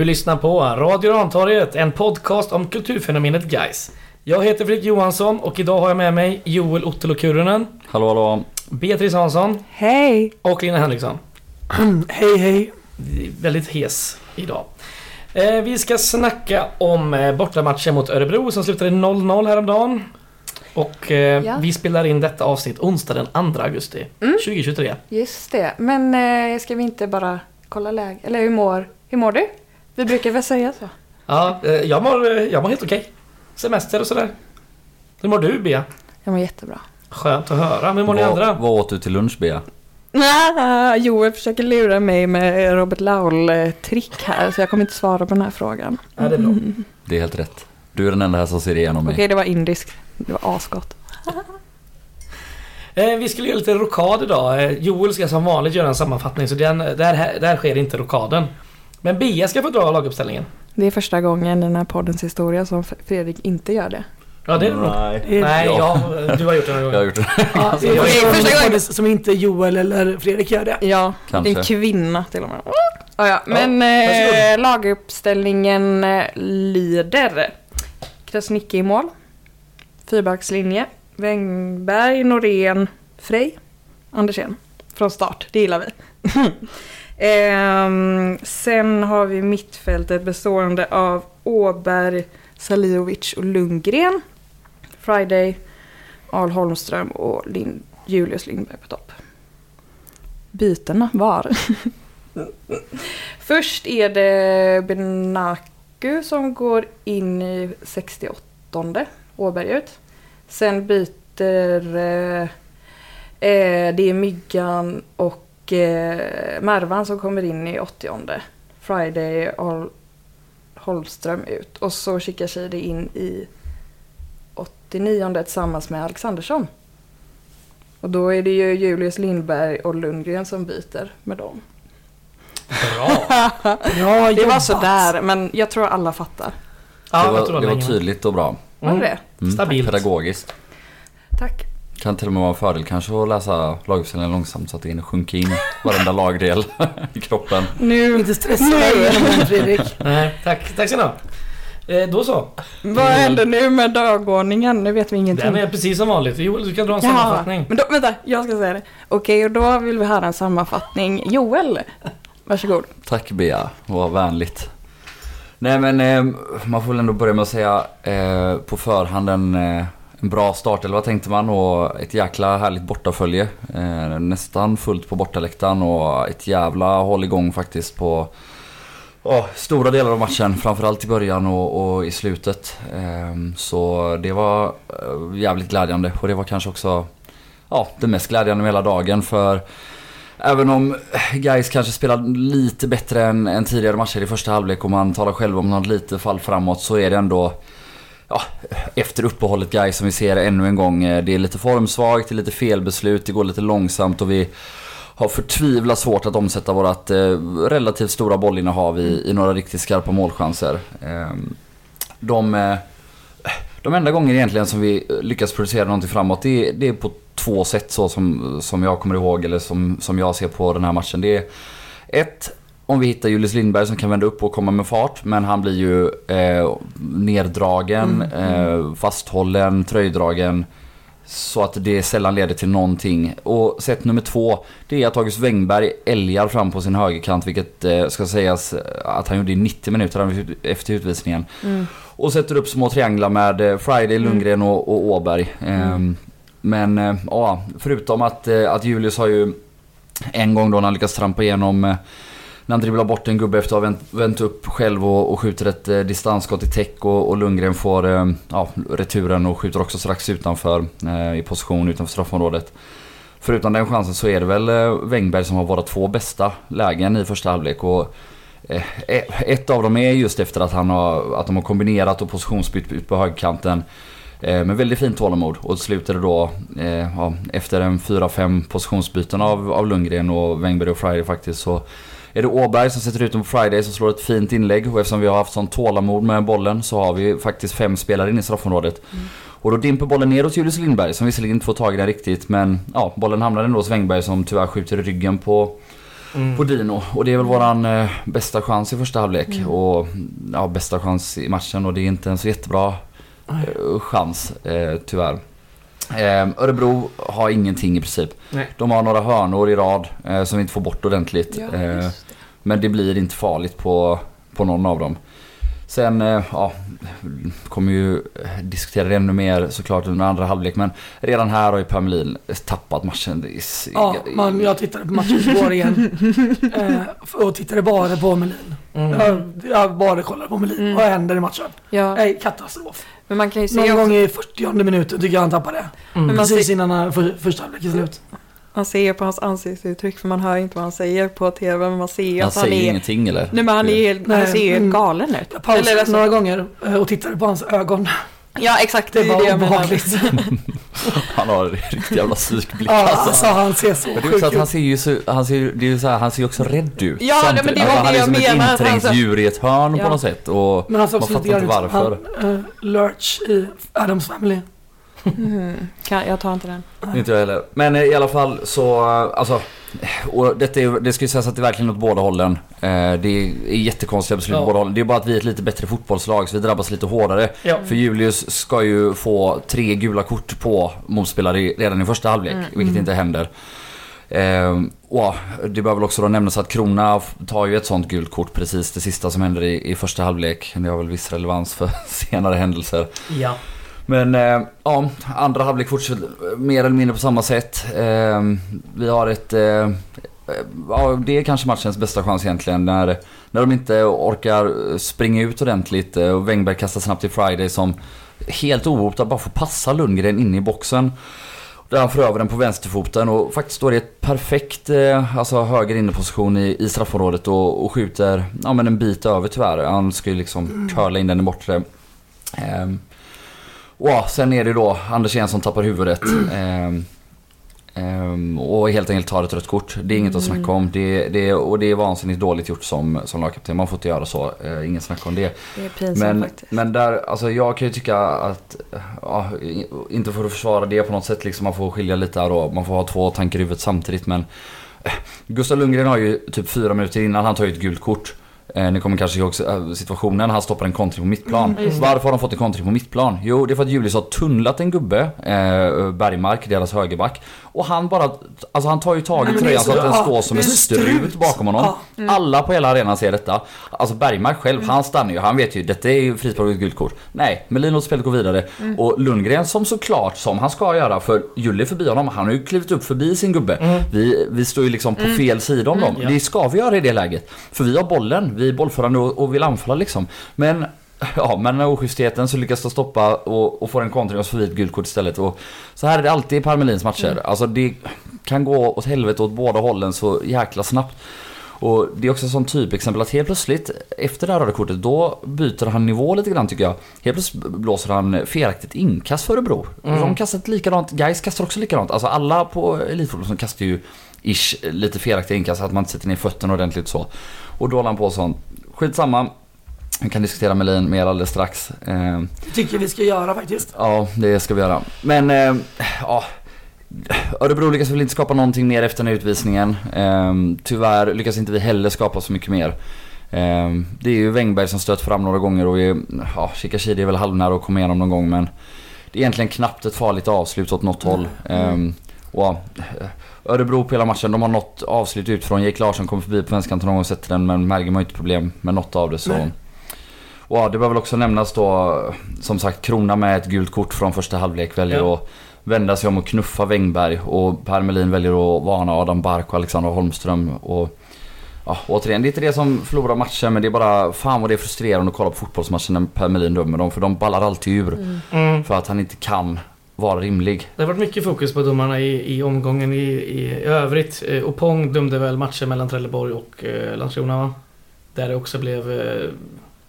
Du lyssnar på Radio Rantorget, en podcast om kulturfenomenet Guys. Jag heter Fredrik Johansson och idag har jag med mig Joel Ottolo Kurunen, Hallå hallå. Beatrice Hansson Hej! och Lina Henriksson. hej hej! Väldigt hes idag. Eh, vi ska snacka om eh, bortamatchen mot Örebro som slutade 0-0 häromdagen. Och eh, Ja. vi spelar in detta avsnitt onsdag den 2 augusti 2023. Just det, men eh, ska vi inte bara kolla läge? Eller hur mår, hur mår du? Vi brukar väl säga så? Ja, eh, jag mår, eh, jag mår helt okej. Semester och sådär. Hur mår du Bea? Jag mår jättebra. Skönt att höra. Hur mår ni Vad, andra? vad åt du till lunch Bea? Ah, Joel försöker lura mig med Robert Laul-trick här, så jag kommer inte svara på den här frågan. Ja, det är bra. Det är helt rätt. Du är den enda här som ser igenom mig. Okej, det var indiskt. Det var asgott. Eh, vi skulle göra lite rokad idag. Joel ska som vanligt göra en sammanfattning så den, där, där sker inte rokaden. Men Bea ska få dra laguppställningen. Det är första gången i den här poddens historia som Fredrik inte gör det. Ja, det är det nog. Nej. Nej, Ja. jag, du har gjort det några Jag har gånger. gjort det. Ja, det är första första gången. som inte Joel eller Fredrik gör det. Ja, Kanske. en kvinna till och med. Ah, ja, men varsågod. eh, laguppställningen eh, lyder. Krasniqi i mål. Fyrbackslinje. Wängberg, Norén, Frej, Andersén. Från start, det gillar vi. Ehm, sen har vi mittfältet bestående av Åberg, Salihovic och Lundgren. Friday, Al Holmström och Lin- Julius Lindberg på topp. Bytena var. Först är det Benaku som går in i 68 Åberg ut. Sen byter eh, det är Myggan och eh, Mervan som kommer in i 80 Friday Al Holmström ut. Och så skickar Shady in i 89 tillsammans med Alexandersson. Och då är det ju Julius Lindberg och Lundgren som byter med dem. Bra! Ja, Det var sådär, men jag tror alla fattar. Ja, det jag tror var, det var tydligt och bra. Var det det? Mm, Stabilt. Pedagogiskt. Tack. Kan till och med vara en fördel kanske att läsa laguppställningen långsamt så att det hinner sjunka in varenda lagdel i kroppen. Nu, Inte stressa dig Fredrik. Nej, tack. Tack så ni ha. Eh, Då så. vad händer nu med dagordningen? Nu vet vi ingenting. Den är precis som vanligt. Joel, du kan dra en Jaha, sammanfattning. men då, vänta, jag ska säga det. Okej, och då vill vi höra en sammanfattning. Joel, varsågod. Tack Bea, vad vänligt. Nej men eh, man får väl ändå börja med att säga eh, på förhand en, eh, en bra start, eller vad tänkte man? Och ett jäkla härligt bortafölje. Eh, nästan fullt på bortaläktaren och ett jävla håll igång faktiskt på oh, stora delar av matchen. Framförallt i början och, och i slutet. Eh, så det var eh, jävligt glädjande och det var kanske också ja, det mest glädjande med hela dagen för Även om Gais kanske spelade lite bättre än, än tidigare matcher i första halvlek och man talar själv om något lite fall framåt så är det ändå Ja, efter uppehållet Gais som vi ser ännu en gång. Eh, det är lite formsvagt, det är lite felbeslut, det går lite långsamt och vi har förtvivlat svårt att omsätta vårt eh, relativt stora bollinnehav i, i några riktigt skarpa målchanser. Eh, de, eh, de enda gånger egentligen som vi lyckas producera någonting framåt det är, det är på två sätt så som, som jag kommer ihåg eller som, som jag ser på den här matchen. Det är ett, om vi hittar Julius Lindberg som kan vända upp och komma med fart men han blir ju eh, neddragen, eh, fasthållen, tröjdragen. Så att det sällan leder till någonting. Och sätt nummer två, det är att August Wängberg älgar fram på sin högerkant, vilket eh, ska sägas att han gjorde i 90 minuter efter utvisningen. Och sätter upp små trianglar med eh, Friday, Lundgren och, och Åberg. Ehm, Men eh, ja, förutom att, eh, att Julius har ju en gång då när han lyckas trampa igenom eh, när han dribblar bort en gubbe efter att ha vänt, vänt upp själv och, och skjuter ett eh, distansskott i täck och, och Lundgren får eh, ja, returen och skjuter också strax utanför eh, i position utanför straffområdet. Förutom den chansen så är det väl eh, Wängberg som har våra två bästa lägen i första halvlek. Och, eh, eh, ett av dem är just efter att, han har, att de har kombinerat och positionsbytt ut på högkanten. Eh, med väldigt fint tålamod och slutade då eh, ja, efter en 4-5 positionsbyten av, av Lundgren och Wängberg och Friday faktiskt så är det Åberg som sätter ut dem på Friday som slår ett fint inlägg och eftersom vi har haft sån tålamod med bollen så har vi faktiskt fem spelare in i straffområdet. Och då dimper bollen ner hos Julius Lindberg som visserligen inte får tag i den riktigt men ja, bollen hamnar ändå hos Wängberg som tyvärr skjuter i ryggen på Mm. på Dino. Och det är väl våran eh, bästa chans i första halvlek. Mm. Och ja, bästa chans i matchen och det är inte en så jättebra eh, chans eh, tyvärr. Eh, Örebro har ingenting i princip. Nej. De har några hörnor i rad eh, som vi inte får bort ordentligt. Ja, Eh, det. men det blir inte farligt på, på någon av dem. Sen, eh, ja, kommer ju diskutera det ännu mer såklart under andra halvlek. Men redan här har ju Per Melin tappat matchen. Det är Ja, man, jag tittade på matchen igår igen. eh, och tittade bara på Melin. Mm. Jag, jag bara kollade på Melin. Mm. Vad händer i matchen? Ja, Nej, katastrof. men man kan ju se Någon också, gång i 40 minuten tycker jag han tappade. Mm. Men man Precis innan för, första halvlek är slut. Man ser på hans ansiktsuttryck för man hör inte vad han säger på tv men man ser ju Han att han säger är... ingenting eller? Nej men han, är helt, han Nej, ser ju mm. galen ut. Jag pausade Eller alltså- några gånger eh, och tittade på hans ögon. Ja exakt, det, Det är var det obehagligt. Han har en riktig jävla psykblick Ja, alltså. alltså han ser så Men det är sjuk att han ut. ser ju så, han ser, ju- det är ju så här, han ser ju också rädd ut. Ja, nej, men det var Alltså, det han är jag som menar, ett inträngt så- djur i ett hörn Ja. på något sätt. Och Men han ser man också fattar inte ut varför. han, eh, Lurch i Adams Family. Mm. Kan, jag tar inte den. Inte jag heller. Men eh, i alla fall så, eh, alltså. Och detta är, det ska ju sägas att det är verkligen åt båda hållen. Eh, Det är jättekonstiga beslut Ja. åt båda hållen. Det är bara att vi är ett lite bättre fotbollslag så vi drabbas lite hårdare. Ja. För Julius ska ju få tre gula kort på motspelare redan i första halvlek, Mm. vilket inte händer. Och det bör väl också då nämnas att Krona tar ju ett sånt gult kort precis det sista som händer i, i första halvlek. Det har väl viss relevans för senare händelser. Ja. Men eh, ja, andra halvlek fortsätter mer eller mindre på samma sätt. Eh, vi har ett... Eh, ja, det är kanske matchens bästa chans egentligen. När, när de inte orkar springa ut ordentligt eh, och Wängberg kastar snabbt till Friday som helt ohotad bara får passa Lundgren in i boxen. Där han får över den på vänsterfoten och faktiskt står i ett perfekt eh, alltså höger inneposition i, i straffområdet och, och skjuter ja, men en bit över tyvärr. Han ska ju liksom curla in den i bortre. Ehm, och ja, sen är det då Anders Jensson tappar huvudet. Ehm, ehm, och helt enkelt tar ett rött kort. Det är inget att snacka om. Det, det, och det är vansinnigt dåligt gjort som, som lagkapten. Man får inte göra så. Eh, inget snack om det. Det är pinsamt Men, faktiskt. men där, alltså jag kan ju tycka att, ja, inte för att försvara det på något sätt liksom, man får skilja lite här och man får ha två tankar i huvudet samtidigt men eh, Gustav Lundgren har ju typ fyra minuter innan han tar ju ett gult kort. Eh, ni kommer kanske ihåg eh, situationen, han stoppar en kontring på mittplan. Varför har de fått en kontring på mittplan? Jo, det är för att Julius har tunnlat en gubbe, eh, Bergmark, deras högerback. Och han bara, alltså han tar ju tag i är tröjan så så- att den står som en strut bakom honom. Ja. Alla på hela arenan ser detta. Alltså Bergmark själv, han stannar ju. Han vet ju, detta är ju frispark och gult kort. Nej, Melin låter spelet gå vidare. Och Lundgren som såklart, som han ska göra, för Julle är förbi honom. Han har ju klivit upp förbi sin gubbe. Vi, vi står ju liksom på fel sida om dem. Ja. Det ska vi göra i det läget. För vi har bollen, vi är bollförande och, vill anfalla liksom. Men Ja, men med oschystheten så lyckas de stoppa och, och får en kontring och så får vi ett gult kort istället. Och så här är det alltid i Parmelins matcher. Alltså det kan gå åt helvete åt båda hållen så jäkla snabbt. Och det är också ett sånt typexempel att helt plötsligt efter det här röda kortet då byter han nivå lite grann tycker jag. Helt plötsligt blåser han felaktigt inkast för Örebro. Mm. De kastar ett likadant, Gais kastar också likadant. Alltså alla på elitfotboll som kastar ju ish lite felaktiga inkast att man inte sätter ner fötterna ordentligt så. Och då håller han på sånt. Skitsamma. Vi kan diskutera Melin mer alldeles strax. Eh, tycker vi ska göra faktiskt. Ja, det ska vi göra. Men, eh, ja. Örebro lyckas väl inte skapa någonting mer efter den här utvisningen. Eh, tyvärr lyckas inte vi heller skapa så mycket mer. Eh, det är ju Wängberg som stött fram några gånger och vi, ja, Shikashidi är väl halvnära att komma igenom någon gång men det är egentligen knappt ett farligt avslut åt något håll. Eh, och, Örebro på hela matchen, de har något avslut ut från Jake Larsson kommer förbi på vänsterkanten någon gång och sätter den men Mergim har inte problem med något av det så. Nej. Och ja, det bör väl också nämnas då, som sagt, Krona med ett gult kort från första halvlek väljer Ja. att vända sig om och knuffa Wängberg och Per Melin väljer att varna Adam Bark och Alexander Holmström. Och, ja, återigen, det är inte det som förlorar matchen men det är bara fan vad det är frustrerande att kolla på fotbollsmatchen när Per Melin dömer dem för de ballar alltid ur. Mm. För att han inte kan vara rimlig. Det har varit mycket fokus på domarna i, i omgången i, i, i övrigt. Eh, Opong dömde väl matchen mellan Trelleborg och eh, Landskrona va? Där det också blev eh,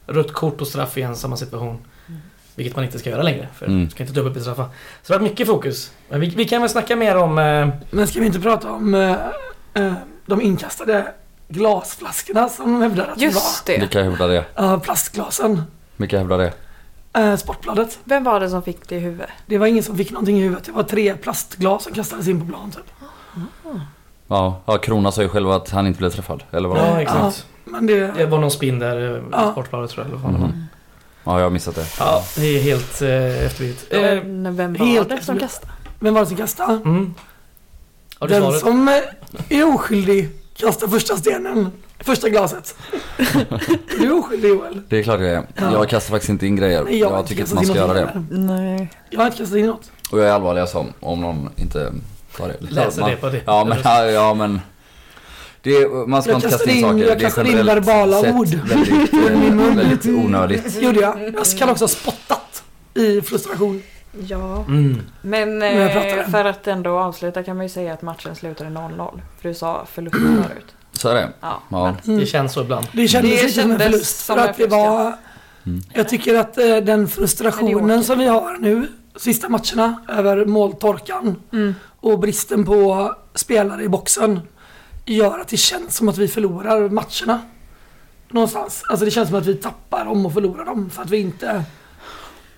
rött kort och straff i en samma situation. Vilket man inte ska göra längre. För Mm. ska inte dubbelbestraffa. Så det har varit mycket fokus. Men vi, vi kan väl snacka mer om... Eh, Men ska vi inte prata om eh, eh, de inkastade glasflaskorna som de hävdar att det Just var? det. Vilka hävdar det? Ja, plastglasen. Vilka hävdar det? Eh, Sportbladet. Vem var det som fick det i huvudet? Det var ingen som fick någonting i huvudet. Det var tre plastglas som kastades in på plan typ. Ja, ja Krona sa ju själv att han inte blev träffad. Eller vad? Ja, exakt. Men det... Det var någon spin där i Ja. Sportbladet tror jag. Eller vad det var. Mhm. Ja, jag har missat det. Ja, det är helt eh, efterblivet. Eh, Men vem var helt det som kastade? Vem var det som kastade? mm. Har du Den svaret? som eh, är oskyldig kastar första stenen. Första glaset. du är oskyldig Joel. Det är klart jag är. Ja. Jag kastar faktiskt inte in grejer. Nej, jag, inte tycker inte man ska göra det. Nej. Jag har inte kastat in något. Och jag är allvarlig som om någon inte tar det. Läser man, det på det. Ja men, ja, men det, man ska Jag inte kasta in in- saker. jag är kastar in verbala ord. Väldigt, i min mun. eh, väldigt onödigt. Gjorde jag. Jag kan också ha spottat i frustration. Ja. Mm. Men Men jag pratar eh, för att ändå avsluta kan man ju säga att matchen slutade 0-0. För du sa förlust förut. Så är det. Ja. Ja. men- Det känns så ibland. Det kändes Det lite som en kändes förlust. som För att det var... Mm. Jag tycker att eh, den frustrationen som vi har nu, sista matcherna, över måltorkan Mm. och bristen på spelare i boxen gör att det känns som att vi förlorar matcherna. Någonstans. Alltså det känns som att vi tappar dem och förlorar dem för att vi inte,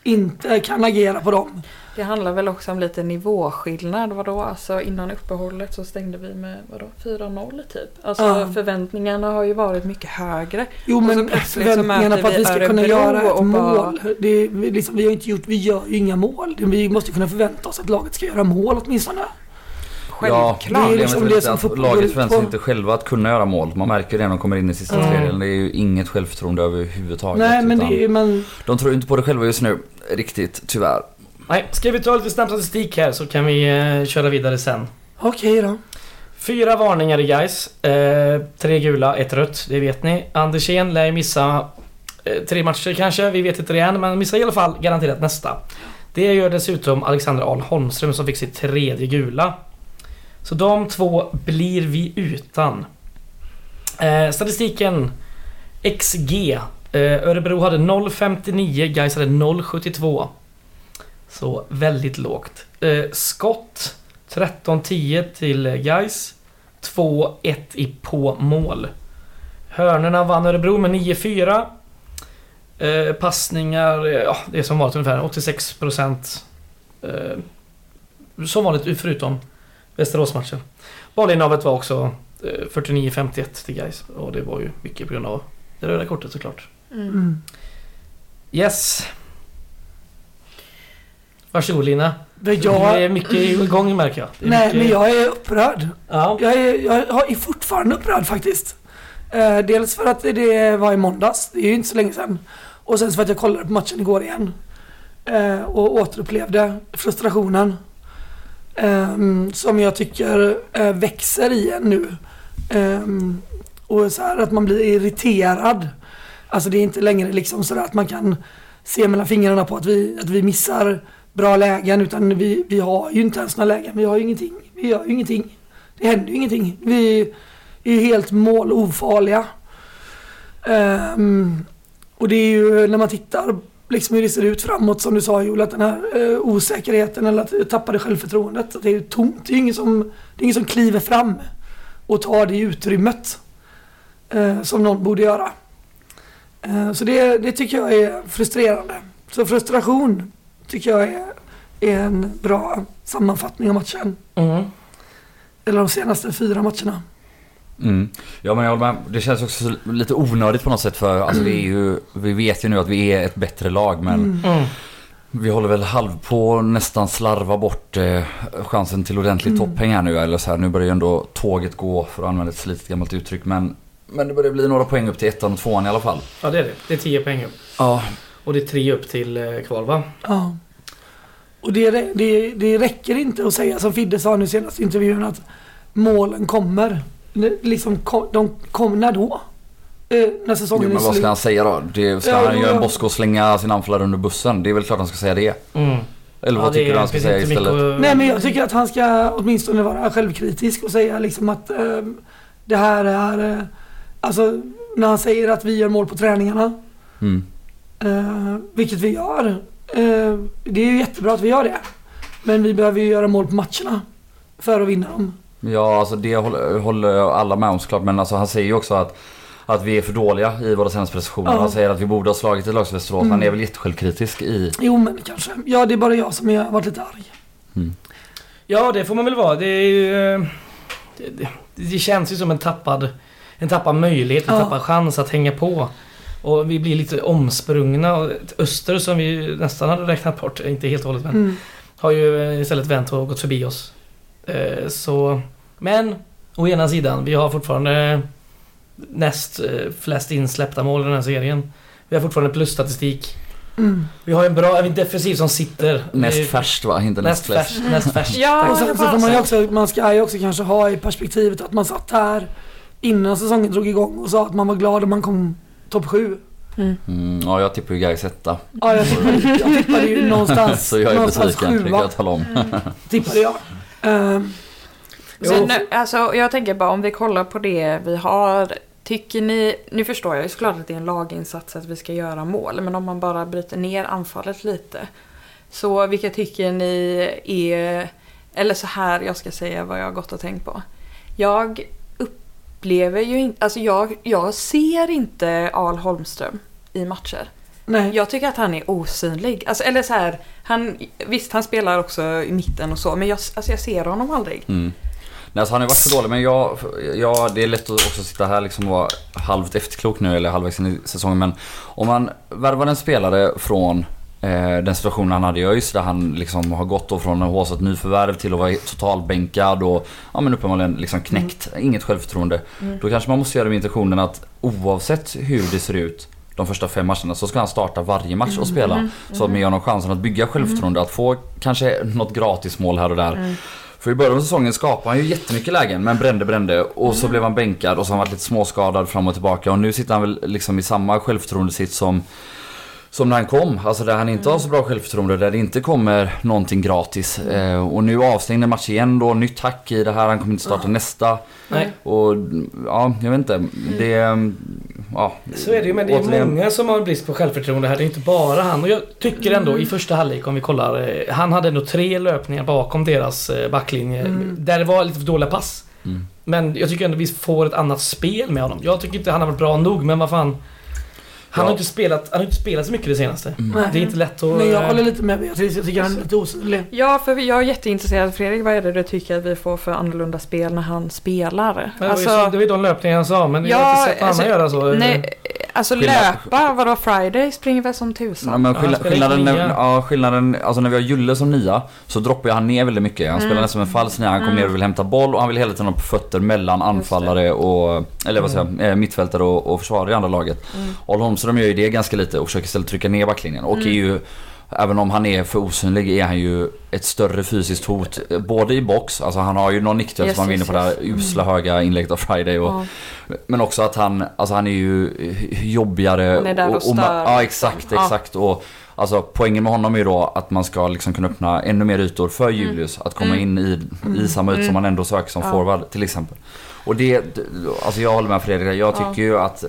inte kan agera på dem. Det handlar väl också om lite nivåskillnad. Vadå? Alltså innan uppehållet så stängde vi med vadå? 4-0 typ. Alltså Ja. förväntningarna har ju varit mycket högre. Jo men förväntningarna på att vi ska kunna göra ett och bara- mål. Det liksom, vi har inte gjort, vi gör ju inga mål. Vi måste kunna förvänta oss att laget ska göra mål åtminstone. Ja, Självklart. Det är liksom det som att fotboll laget förväntar sig inte själva att kunna göra mål. Man märker det när de kommer in i sista Mm. tredjedelen. Det är ju inget självförtroende överhuvudtaget. Nej men det är, men De tror inte på det själva just nu, riktigt, tyvärr. Nej, ska vi ta lite snabb statistik här så kan vi eh, köra vidare sen. okej då. Fyra varningar i guys. Eh, tre gula, ett rött. Det vet ni. Andersén lär missa eh, tre matcher kanske. Vi vet inte det än, men missar i alla fall garanterat nästa. Det gör dessutom Alexander Ahl Holmström som fick sitt tredje gula. Så de två blir vi utan. Eh, statistiken XG. Eh, Örebro hade 0,59, Gais hade 0,72. Så väldigt lågt. Eh, Skott 13-10 till Gais 2-1 i på mål. Hörnorna vann Örebro med 9-4. Eh, passningar, eh, ja det är som vanligt ungefär 86%. Eh, som vanligt förutom Västeråsmatchen. Bollinnehavet var också eh, 49-51 till Gais och det var ju mycket på grund av det röda kortet såklart. Mm. Yes. Varsågod Lina. Men Det är jag, mycket igång märker jag. Nej mycket... men jag är upprörd. Ja. Jag är, jag är fortfarande upprörd faktiskt. Eh, dels för att det var i måndags, det är ju inte så länge sedan. Och sen så för att jag kollade på matchen igår igen. Eh, och återupplevde frustrationen. ehm, som jag tycker eh, växer i en nu. Och så här att man blir irriterad. Alltså det är inte längre liksom sådär att man kan se mellan fingrarna på att vi, att vi missar bra lägen utan vi, vi har ju inte ens några lägen. Vi har ju ingenting. Vi gör ju ingenting. Det händer ju ingenting. Vi är ju helt målofarliga. Um, och det är ju när man tittar liksom hur det ser ut framåt som du sa Joel, att den här uh, osäkerheten eller att tappade självförtroendet. Att det är tomt. Det är ingen som, det är ingen som kliver fram och tar det utrymmet uh, som någon borde göra. Eh, så det, det tycker jag är frustrerande. Så frustration tycker jag är, är en bra sammanfattning av matchen. Mm. Eller de senaste fyra matcherna. Mm. Ja men jag håller med. Det känns också lite onödigt på något sätt för alltså, det är ju, vi vet ju nu att vi är ett bättre lag men Mm. vi håller väl halv på nästan slarva bort eh, chansen till ordentlig topphäng här nu. Eller så här, nu börjar ju ändå tåget gå för att använda ett slitet gammalt uttryck men, men det börjar bli några poäng upp till ettan och tvåan i alla fall. Ja det är det. Det är 10 poäng upp. Ja. Och det är tre upp till eh, kval va? Ja. Och det, det, det räcker inte att säga som Fidde sa nu senast i intervjun att målen kommer. Liksom, de kom när då? Eh, när Jo, säsongen men är vad ska han säga då? Det, ska Ja, han göra en Bosko och slänga sin anfallare under bussen? Det är väl klart han ska säga det. Mm. Eller vad Ja, tycker du han ska säga istället? att- Nej men jag tycker att han ska åtminstone vara självkritisk och säga liksom att eh, det här är... Alltså när han säger att vi gör mål på träningarna. Mm. Eh, vilket vi gör. Eh, det är ju jättebra att vi gör det. Men vi behöver ju göra mål på matcherna. För att vinna dem. Ja, alltså det håller, håller alla med om såklart. Men alltså han säger ju också att, att vi är för dåliga i våra senaste prestationer. Ja. Han säger att vi borde ha slagit ett lag som Västerås. Mm. Han är väl jättesjälvkritisk i... Jo men kanske. Ja det är bara jag som har varit lite arg. Ja det får man väl vara. Det är ju... eh, det, det, det känns ju som en tappad, en tappad möjlighet, en Ja. tappad chans att hänga på. Och vi blir lite omsprungna. Och Öster som vi nästan hade räknat bort, inte helt och hållet men, Mm. har ju eh, istället vänt och gått förbi oss. Eh, så, men å ena sidan, vi har fortfarande näst eh, flest insläppta mål i den här serien. Vi har fortfarande plusstatistik. Mm. Vi har en bra, en defensiv som sitter. Näst färskt va? Inte näst, Näst flest. Näst färskt. Ja, Och sen så får man ju så. också, man ska ju också kanske ha i perspektivet att man satt här innan säsongen drog igång och sa att man var glad om man kom topp sju. Mm, ja, jag tippar ju Gais etta. Ja, jag tippade, jag tippade ju någonstans, Så jag är någonstans besviken, det kan jag tala om. Tippade jag. Så nu, alltså, jag tänker bara om vi kollar på det vi har. Tycker ni, nu förstår jag ju såklart att det är en laginsats att vi ska göra mål. Men om man bara bryter ner anfallet lite. Så vilka tycker ni är, eller så här jag ska säga vad jag har gått och tänkt på. Jag upplever ju inte, alltså jag, jag ser inte Al Holmström i matcher. nej. Jag tycker att han är osynlig. Alltså, eller så här, han, visst han spelar också i mitten och så men jag, alltså, jag ser honom aldrig. Mm. Nej, alltså han har varit så dålig men jag, jag, det är lätt att också sitta här liksom och vara halvt efterklok nu eller halvvägs in i säsongen men om man värvar en spelare från den situationen han hade i ÖIS där han liksom har gått då från att ha ett nyförvärv till att vara totalbänkad och ja men uppenbarligen liksom knäckt, inget självförtroende. Då kanske man måste göra med intentionen att oavsett hur det ser ut de första fem matcherna så ska han starta varje match och spela. Så att man ger honom chansen att bygga självförtroende, att få kanske något gratismål här och där. För i början av säsongen skapade han ju jättemycket lägen men brände brände. Och så blev han bänkad och så har han varit lite småskadad fram och tillbaka. Och nu sitter han väl liksom i samma självförtroendesitt som som när han kom, alltså där han inte har så bra självförtroende, där det inte kommer någonting gratis. Eh, och nu avstängd match igen då, nytt hack i det här, han kommer inte starta nästa. Nej. Och ja, jag vet inte. Det... Ja, Så är det ju, men det är återigen- många som har brist på självförtroende här. Det är inte bara han. Och jag tycker ändå i första halvlek om vi kollar. eh, Han hade ändå tre löpningar bakom deras eh, backlinje. Där det var lite för dåliga pass. Mm. Men jag tycker ändå vi får ett annat spel med honom. Jag tycker inte han har varit bra nog, men vad fan. Han Ja. har inte spelat, han har inte spelat så mycket det senaste. Nej. Det är inte lätt att... Men jag håller lite med Beatrice, jag tycker han är lite osynlig. Ja, för jag är jätteintresserad. Fredrik, vad är det du tycker att vi får för annorlunda spel när han spelar? men det, var ju, de löpningar jag sa, men jag har inte sett alltså, annan göra så. Nej, alltså Skillnad- löpa, vadå Friday springer väl som Ja, tusan? men Ja, skill- han spelar skillnaden, när, ja, skillnaden, alltså när vi har Julle som nia så droppar han ner väldigt mycket. Han spelar nästan som en falsk nia. Han kommer ner och vill hämta boll och han vill hela tiden ha på fötter mellan anfallare och, eller vad säger jag, eh, mittfältare och, och försvarare i andra laget. Al Holmström gör ju det ganska lite och försöker istället trycka ner backlinjen och är ju Även om han är för osynlig är han ju ett större fysiskt hot. eh, Både i box, alltså han har ju någon nickduell Yes, som han vinner yes, på det här usla höga inlägget av Friday. Och, Ja. Men också att han, alltså han är ju jobbigare. Han är där och ma- stör, Ja exakt, liksom. Ja. exakt. Och, alltså poängen med honom är ju då att man ska liksom kunna öppna ännu mer ytor för Julius. Att komma in i, i samma ytor som man ändå söker som Ja. forward till exempel. Och det, alltså jag håller med Fredrik, jag tycker Ja. ju att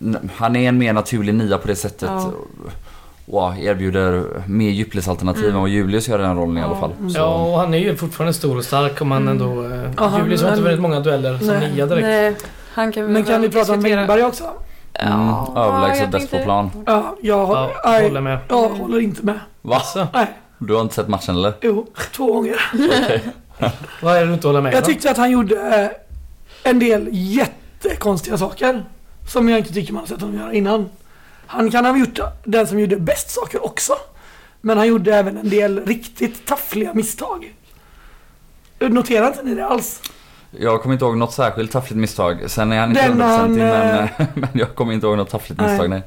n- han är en mer naturlig nia på det sättet. Ja. Och erbjuder mer djupledsalternativ än vad Julius gör i den rollen i alla Ja. fall. Så. Ja, och han är ju fortfarande stor och stark om han ändå... Eh, Ja, han- Julius har inte vunnit många dueller som Nej. nia direkt. Nej, han kan Men kan vi prata om Engberg också? Mm, Ja, överlägset bäst på plan. Ja, jag, Ja, håller med. jag håller inte med. Va? Så, Nej, Du har inte sett matchen eller? jo, två gånger. vad är det du inte håller med Jag då? tyckte att han gjorde eh, en del jättekonstiga saker. Som jag inte tycker man har sett honom göra innan. Han kan ha gjort den som gjorde bäst saker också. Men han gjorde även en del riktigt taffliga misstag. Noterar inte ni det alls? Jag kommer inte ihåg något särskilt taffligt misstag. Sen är han inte Den hundraprocentig han, men, men jag kommer inte ihåg något taffligt Nej. misstag nej.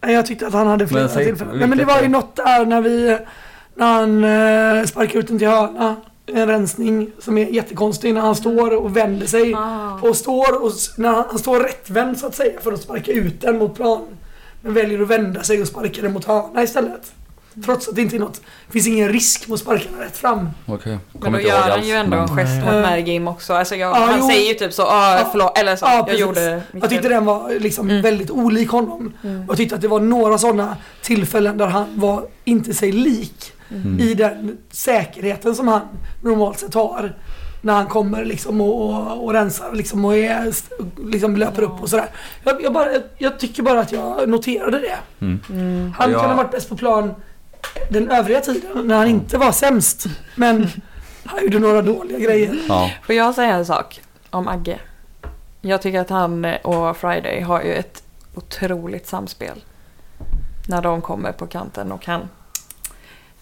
Nej, jag tyckte att han hade flera Men säg, tillfällen. Nej, men det var ju något där när vi... När han eh, sparkade ut den till hörna. En rensning som är jättekonstig när han står och vänder sig. Ah. Och står och, när han, han står rättvänd så att säga för att sparka ut den mot plan. Men väljer att vända sig och sparka den mot hörna istället. Trots att det inte är något, det finns ingen risk med att sparka den rätt fram. Okej. Men då gör han alls, ju ändå en gest mot Nej. Mergim också. Alltså jag, Ja, han jo. säger ju typ så, ah, förlåt, eller så, Ja, jag precis. gjorde Jag tyckte den var liksom Mm. väldigt olik honom. Och jag tyckte att det var några sådana tillfällen där han var inte sig lik. Mm. I den säkerheten som han normalt sett har. När han kommer liksom och, och, och rensar liksom och är, liksom löper upp och sådär. Jag, jag, bara, jag, tycker bara att jag noterade det. Mm. Han Ja. kan ha varit bäst på plan den övriga tiden när han inte var sämst. Men Han gjorde några dåliga grejer. Ja. Får jag säga en sak om Agge? Jag tycker att han och Friday har ju ett otroligt samspel. När de kommer på kanten och kan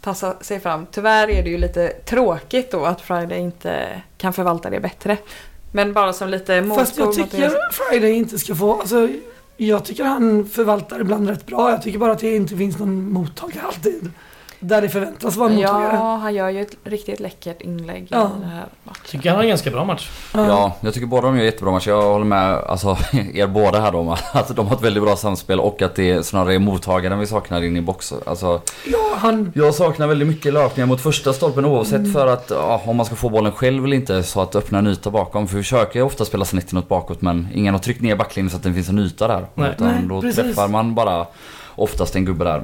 tassa sig fram. Tyvärr är det ju lite tråkigt då att Friday inte kan förvalta det bättre. Men bara som lite Fast jag motpol tycker det. Friday inte ska få, alltså jag tycker han förvaltar ibland rätt bra. Jag tycker bara att det inte finns någon mottagare alltid. Där det förväntas vara en mottagare. Ja, han gör ju ett riktigt läckert inlägg Ja. i den här matchen. Tycker han har en ganska bra match. Ja, jag tycker båda de gör jättebra matcher. Jag håller med alltså, er båda här då om att de har ett väldigt bra samspel och att det är snarare är mottagaren vi saknar in i box. Alltså, ja han, jag saknar väldigt mycket löpningar mot första stolpen oavsett för att ja, om man ska få bollen själv eller inte så att öppna en yta bakom. För vi försöker ju ofta spela snett inåt bakåt men ingen har tryckt ner backlinjen så att det finns en yta där. Nej. Utan Nej, då precis. träffar man bara oftast en gubbe där.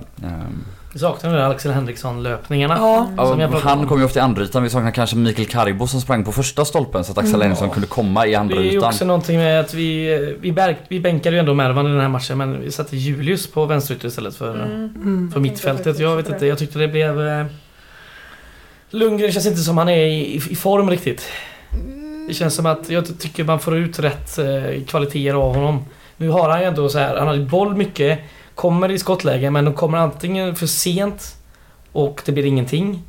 Vi saknar de där Axel Henriksson-löpningarna. ja. Som jag pratade han om. kom ju ofta i andra ytan. Vi saknar kanske Mikael Karibo som sprang på första stolpen så att Axel Mm. Henriksson kunde komma i andra Det är ju ytan. också någonting med att vi, vi, bär, vi bänkade ju ändå Mervan i den här matchen men vi satte Julius på vänsterytter istället för, Mm. Mm. för mittfältet. Jag vet inte, jag tyckte det blev... Eh, Lundgren känns inte som han är i, i form riktigt. Det känns som att jag tycker man får ut rätt eh, kvaliteter av honom. Nu har han ju ändå så här, han har ju boll mycket, kommer i skottläge men de kommer antingen för sent och det blir ingenting.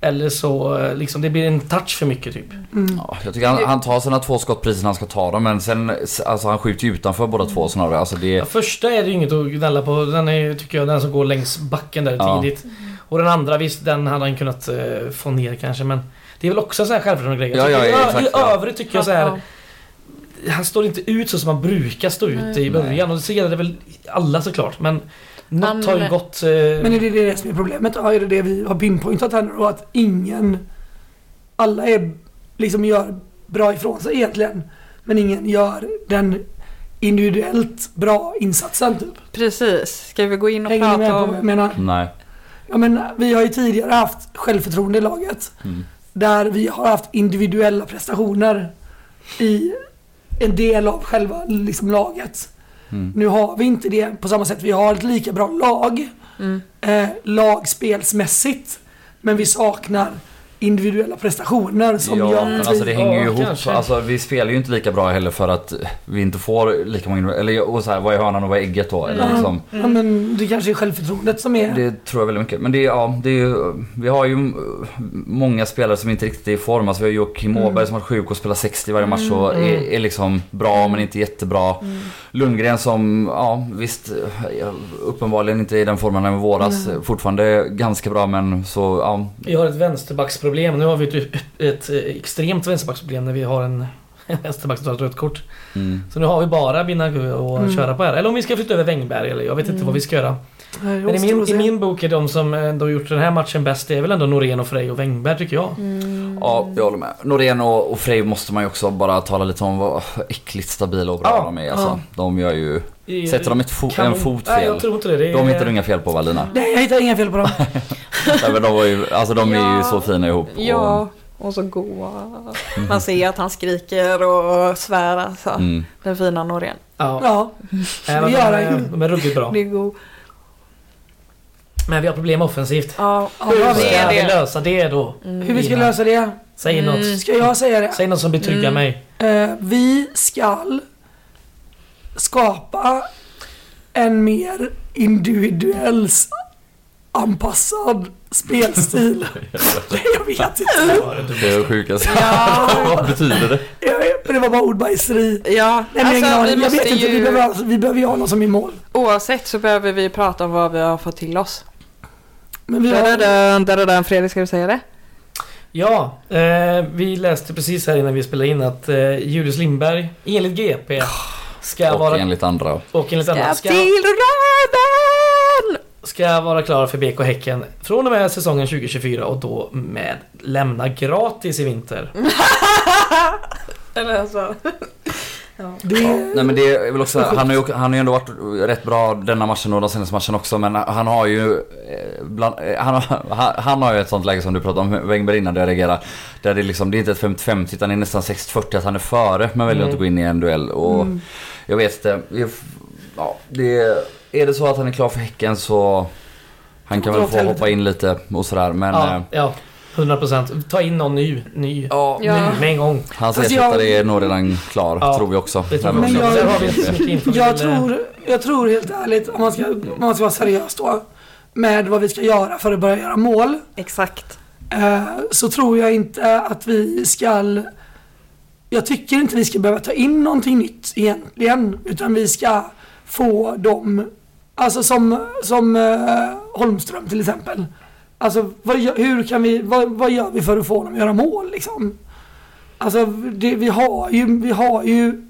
Eller så eh, liksom det blir en touch för mycket typ. Mm. Ja, jag tycker han, han tar sina två skott precis när han ska ta dem men sen alltså han skjuter ju utanför båda två snarare. Alltså det, Ja, första är det ju inget att gnälla på. Den är tycker jag, den som går längs backen där Ja. tidigt. Och den andra, visst, den hade han kunnat eh, få ner kanske men Det är väl också en sån här självförtroende grej. Ja, tycker ja, i- ja. övrigt tycker jag så här. Han står inte ut så som han brukar stå ut Nej. i början. Nej. Och så gäller det väl alla såklart. Men något Han- har ju gått... Eh, Men är det det som är problemet? Ja, är det det vi har pinpointat här nu då? Att ingen... Alla är, liksom gör bra ifrån sig egentligen. Men ingen gör den individuellt bra insatsen typ. Precis. Ska vi gå in och Hänger ni med prata på jag om... menar? nej. Ja, men vi har ju tidigare haft självförtroende i laget. Mm. Där vi har haft individuella prestationer i en del av själva liksom, laget. Mm. Nu har vi inte det på samma sätt. Vi har ett lika bra lag, Mm. eh, lagspelsmässigt. Men vi saknar individuella prestationer som ja, gör men alltså vi... det hänger ju Ja, ihop. kanske. Alltså vi spelar ju inte lika bra heller för att vi inte får lika många... Eller och så här, vad är hönan och vad är ägget då? Eller Ja, liksom, ja, men det kanske är självförtroendet som är... det tror jag väldigt mycket. Men det ja, det är ju, vi har ju många spelare som inte riktigt är i form. Alltså vi har Joakim Mm. Åberg som har varit sjuk och spelar 60 varje match och är, är liksom bra men inte jättebra. Lundgren som, ja visst, uppenbarligen inte i den formen han var i våras. Fortfarande ganska bra men så, ja. Vi har ett vänsterbacksproblem. Nu har vi ett, ett, extremt vänsterbacksproblem när vi har en, en vänsterback som tar ett rött kort. Mm. Så nu har vi bara Binagu att Mm. köra på här. Eller om vi ska flytta över Wängberg eller jag vet inte vad vi ska göra. Nej, Men i min, i min bok är de som ändå gjort den här matchen bäst, det är väl ändå Norén och Frej och Wängberg tycker jag. Mm. Ja, jag håller med. Norén och, och Frej måste man ju också bara tala lite om vad äckligt stabila och bra Ja, de är. Alltså. ja. De gör ju... Sätter de ett fo- kanon. en fot Nej, fel? jag tror inte det. det är, De hittar du inga fel på va Lina? Nej, jag hittar inga fel på dem. Nej, men de, var ju, alltså, de är ju Ja. så fina ihop. Och, Ja, och så goa. Man ser att han skriker och svär alltså. mm. Den fina Norén. Ja, Ja, Nej, men det de, gör han de är ruggigt bra. Det är god. Men vi har problem offensivt. Ja, Hur det ska är vi det. lösa det då? hur vi ska lösa det? Säg Mm. något. Ska jag säga det? Säg något som betryggar Mm. mig. Eh, vi ska skapa en mer individuell anpassad spelstil. Jag vet inte. Det är sjukaste. Ja. Vad betyder det? Jag vet, men det var bara ordbajseri. ja. Nej, men alltså jag, vi jag måste vet inte, vi ju... behöver, alltså, vi behöver ju ha någon som är mål. Oavsett så behöver vi prata om vad vi har fått till oss. Men vi har, Dadadun, dadadun. Fredrik, ska du säga det? Ja, eh, vi läste precis här innan vi spelade in att eh, Julius Lindberg, enligt GP, ska Och vara... enligt andra. Och enligt andra, ska, till Röven! Ska vara klar för BK Häcken från och med säsongen 2024 och då med lämna gratis i vinter. Eller alltså. det, Nej men det är väl också, han har ju, han har ju ändå varit rätt bra denna matchen och den senaste matchen också men han har ju eh, bland, eh, han, har, han, har ju ett sånt läge som du pratade om Wängberg innan där jag reagerade. Där det liksom, det är inte ett 50-50 utan det är nästan 60-40 att han är före men väljer Mm. inte att gå in i en duell och Mm. jag vet inte. Ja, det, är det så att han är klar för Häcken så han kan väl få hoppa in lite och sådär men ja, eh, ja. 100%. Ta in någon ny. Ny. Ja. Nu, med en gång. hans Fast ersättare jag- är nog redan klar, Ja, tror vi också. Det tror jag Men jag-. Jag eh, tror, jag tror helt ärligt, om man, ska, om man ska vara seriös då, med vad vi ska göra för att börja göra mål, Exakt. eh, så tror jag inte att vi ska... Jag tycker inte vi ska behöva ta in någonting nytt egentligen, utan vi ska få dem, alltså som, som eh, Holmström till exempel. Alltså vad, hur kan vi, vad, vad gör vi för att få dem att göra mål liksom? Alltså det, vi har ju, vi har ju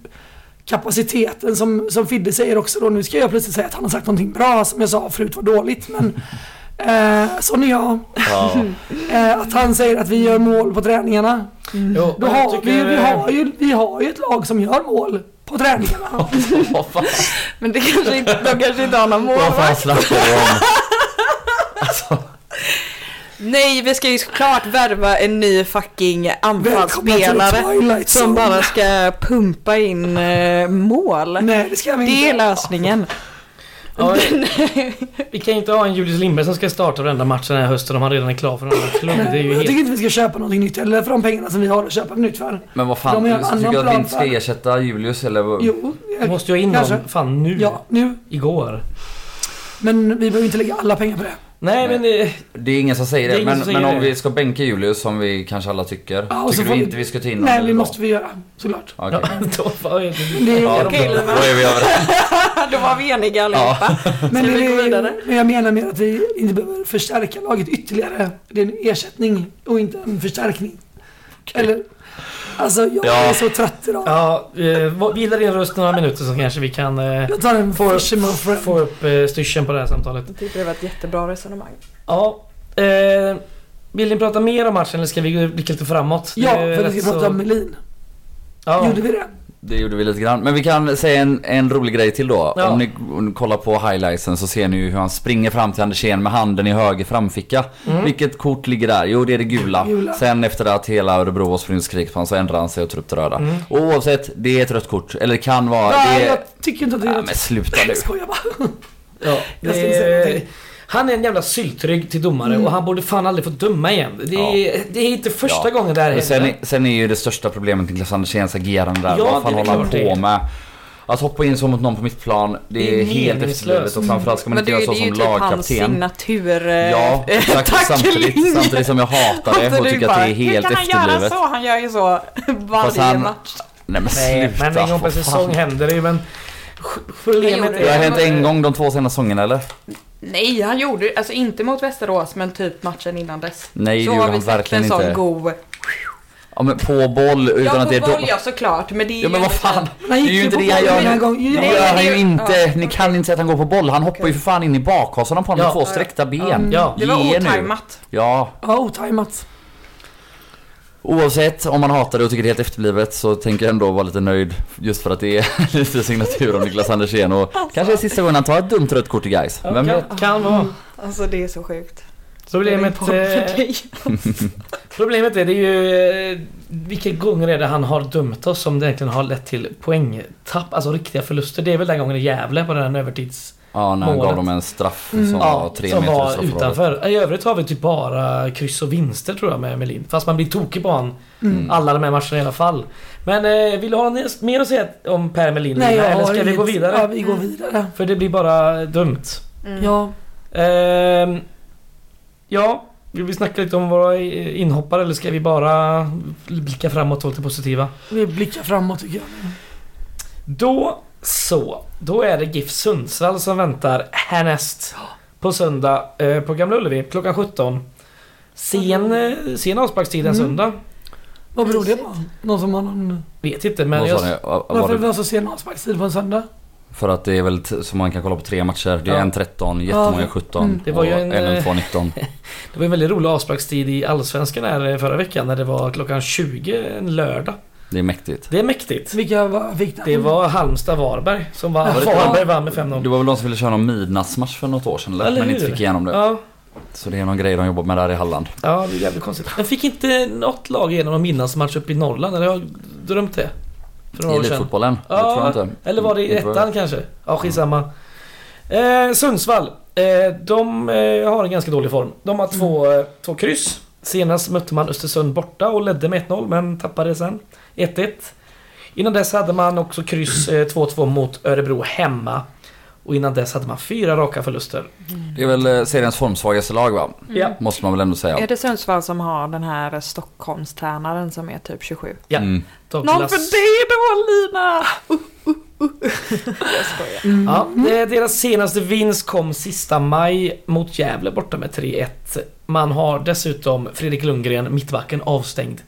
kapaciteten som, som Fidde säger också då. Nu ska jag plötsligt säga att han har sagt någonting bra som jag sa förut var dåligt. Men eh, sån är jag. Ja. Eh, att han säger att vi gör mål på träningarna. Jo, Då har vi, tycker, vi, har ju, vi har ju ett lag som gör mål på träningarna. Men det kanske inte, de kanske inte har någon vad fan målvakt. snackar du om? Nej, vi ska ju såklart värva en ny fucking anfallsspelare som bara ska pumpa in eh, mål. Nej det ska vi inte. Det är lösningen. Ja, vi kan ju inte ha en Julius Lindberg som ska starta varenda match den här hösten om han redan är klar för en annan klubb. Det är ju jag tycker inte vi ska köpa någonting nytt heller för de pengarna som vi har att köpa nytt för. Men vad fan, De har en tycker du att vi plan inte ska för- ersätta Julius eller? vad? Jo, Vi måste ju ha in Kanske. någon fan nu. ja nu. Igår. Men vi behöver inte lägga alla pengar på det. Nej, Nej. men... eh, Det är ingen som säger Det är det, ingen men, som men säger om det. vi ska bänka Julius som vi kanske alla tycker. Ja, och så tycker får du vi- inte vi ska ta in någon Nej, eller det vad? måste vi göra. Såklart. Okej. Ja, då, vad är det? Det är Ja, Okej, då, Lina. då är vi överens. Då var vi eniga allihopa. Men, Ska vi det gå vidare? men jag menar med att vi inte behöver förstärka laget ytterligare. Det är en ersättning och inte en förstärkning. Eller, alltså jag Ja. är så trött idag. Ja, eh, vila din röst några minuter så kanske vi kan eh, Jag tar en fisherman friend. få upp eh, styrseln på det här samtalet. Jag tycker det var ett jättebra resonemang. Ja. Eh, vill ni prata mer om matchen eller ska vi blicka lite framåt? Ja, för vi ska prata så- om Melin. Ja. Gjorde vi det? Det gjorde vi lite grann. Men vi kan säga en, en rolig grej till då. Ja. Om, ni, om ni kollar på highlightsen så ser ni ju hur han springer fram till Andersén med handen i höger framficka. Mm. Vilket kort ligger där? Jo, det är det gula. Gula. Sen efter att hela Örebro och på honom så ändrar han sig och tar upp det röda. Mm. Och oavsett, det är ett rött kort. Eller det kan vara... Nej, det jag tycker inte att det är Nej, rätt. men sluta nu. Jag skojar bara. Ja, Jag ska inte säga det, någonting. Han är en jävla syltrygg till domare Mm. och han borde fan aldrig få döma igen. Det är, det är inte första Ja. gången det här Men sen, händer. är- sen är ju det största problemet Niklas Anderséns agerande där. Ja, Vad fan det är håller han det är. på med? Att hoppa in så mot någon på mittplan, det, Det är är helt efterblivet och framförallt ska man Men inte det, göra det så är ju som typ hans lagkapten. signatur eh, Ja, exakt. Samtidigt, samtidigt som jag hatar det och tycker att bara, det är helt Hur kan han göra efterblivet. så? Han gör ju så varje han- match. Nej men Nej, sluta. men en gång per säsong händer det ju men... Problemet gjorde Det har är... hänt en gång de två senaste säsongerna eller? Nej, han gjorde alltså inte mot Västerås men typ matchen innan dess. Nej det så gjorde har vi han sett verkligen en sån inte. god... Ja men på boll utan Ja, att på det är boll dom- ja såklart men det är Ja men ju vad fan. Han Det är ju inte på det han gör. Nej, gör han ju inte. ja, Ni kan inte säga att han går på boll. Han hoppar ju för fan in i bakhasorna på honom med Ja. två sträckta ben. Ja. Det var otajmat. Ja, Ja, otajmat. Oavsett om man hatar det och tycker det är helt efterblivet så tänker jag ändå vara lite nöjd just för att det är lite signatur av Niklas Andersén och kanske är sista gången han tar ett dumt rött kort i guys. Vem kan, vet? kan vara. Alltså det är så sjukt. Problemet, eh, problemet är det ju eh, vilka gånger är det han har dömt oss som det egentligen har lett till poängtapp, alltså riktiga förluster. Det är väl den gången i Gävle på den här övertids... Ja, när han Målet. gav dem en straff Mm. som Ja, var tre som meter var utanför. I övrigt har vi typ bara kryss och vinster tror jag med Melin. Fast man blir tokig på han Mm. alla de här matcherna i alla fall. Men eh, vill du ha något mer att säga om Per Melin? Nej, jag eller ska vi gå vidare? Ja, vi går vidare. För det blir bara dumt. Mm. Ja, Ehm, ja, vill vi snacka lite om våra eh, inhoppare eller ska vi bara blicka framåt och vara lite positiva? vi blickar framåt tycker jag. Då så. Då är det GIF Sundsvall som väntar härnäst. På söndag eh, på Gamla Ullevi klockan 17. Sen, eh, sen avsparkstid en Mm. söndag. Vad beror det på? Någon som har någon... Vet inte men Vad jag... ni? Varför var det så sen avsparkstid på en söndag? För att det är väl så man kan kolla på tre matcher. Det är Ja. en 13, jättemånga Ja. 17 Mm. Det var ju och en, en, eh, 2 19. Det var en väldigt rolig avsparkstid i Allsvenskan här eh, förra veckan när det var klockan 20 en lördag. Det är mäktigt. Det är mäktigt. Vilka var, den? Det var Halmstad-Varberg som var... Var det Varberg vann med 5-0. Det var väl de som ville köra någon midnattsmatch för något år sedan eller? Eller men inte fick igenom det. Ja, Så det är någon grej de jobbar med där i Halland. ja, det är jävligt konstigt. Men fick inte något lag igenom någon midnattsmatch uppe i Norrland? Eller har jag drömt det? För några I år sedan. elitfotbollen? Ja, det tror jag inte. Eller var det i ettan kanske? Ja, skitsamma. Eh, Sundsvall. Eh, de eh, har en ganska dålig form. De har två, Mm. eh, två kryss. Senast mötte man Östersund borta och ledde med 1-0 men tappade sen 1-1. Innan dess hade man också kryss eh, 2-2 mot Örebro hemma. Och innan dess hade man fyra raka förluster. Det är väl eh, seriens formsvagaste lag va? Ja. Måste man väl ändå Är säga. det Sundsvall som har den här Stockholmstränaren som är typ 27? Ja. Mm. Någon Douglas. för dig då Lina! Uh, uh, uh. Jag skojar. Ja, deras senaste vinst kom sista maj mot Gävle borta med 3-1. Man har dessutom Fredrik Lundgren, mittbacken, avstängd.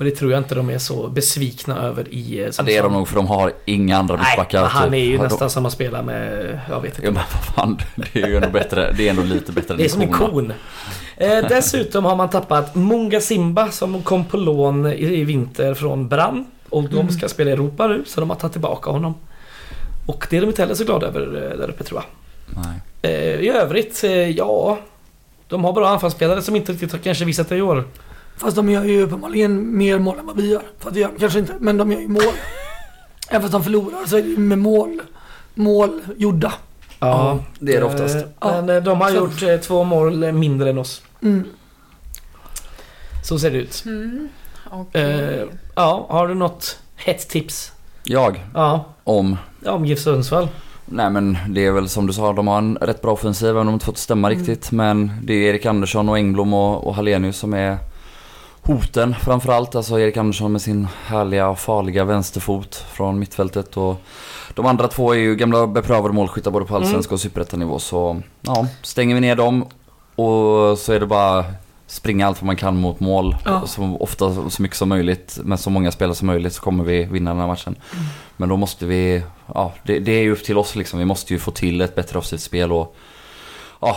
Men det tror jag inte de är så besvikna över i eh, Ja, det är de nog för de har inga andra Nej, mittbackar. men han typ. är ju de- nästan som att spela med, jag vet Ja inte. men vad fan, det är ju ändå bättre. Det är ändå lite bättre Det är som en kon. Eh, dessutom har man tappat Munga Simba som kom på lån i, vinter från Brann. Och de ska spela i Europa nu, så de har tagit tillbaka honom. Och det är de inte heller så glada över eh, där uppe tror jag. Nej. Eh, I övrigt, eh, ja. De har bra anfallsspelare som inte riktigt har kanske visat det i år. Fast de gör ju uppenbarligen mer mål än vad vi gör. För att det gör de kanske inte, men de gör ju mål. Även fast de förlorar så är det ju med mål, mål gjorda. Ja, det är det oftast. Eh, Men eh, de har Så- gjort eh, två mål mindre än oss. Mm. Så ser det ut. Mm. okej. Eh, ja, har du något hett tips? Jag, Ja, om ja, om GIF Sundsvall. Nej men det är väl som du sa, de har en rätt bra offensiv även om de inte fått stämma Mm. riktigt. Men det är Erik Andersson och Engblom och, och Hallenius som är hoten framförallt. Alltså Erik Andersson med sin härliga och farliga vänsterfot från mittfältet. Och de andra två är ju gamla beprövade målskyttar både på Mm. allsvenska och superettanivå. Så ja, stänger vi ner dem och så är det bara springa allt vad man kan mot mål. Ja. Så ofta så mycket som möjligt med så många spelare som möjligt så kommer vi vinna den här matchen. Men då måste vi, ja det, det är ju upp till oss liksom. Vi måste ju få till ett bättre offensivt spel och ja,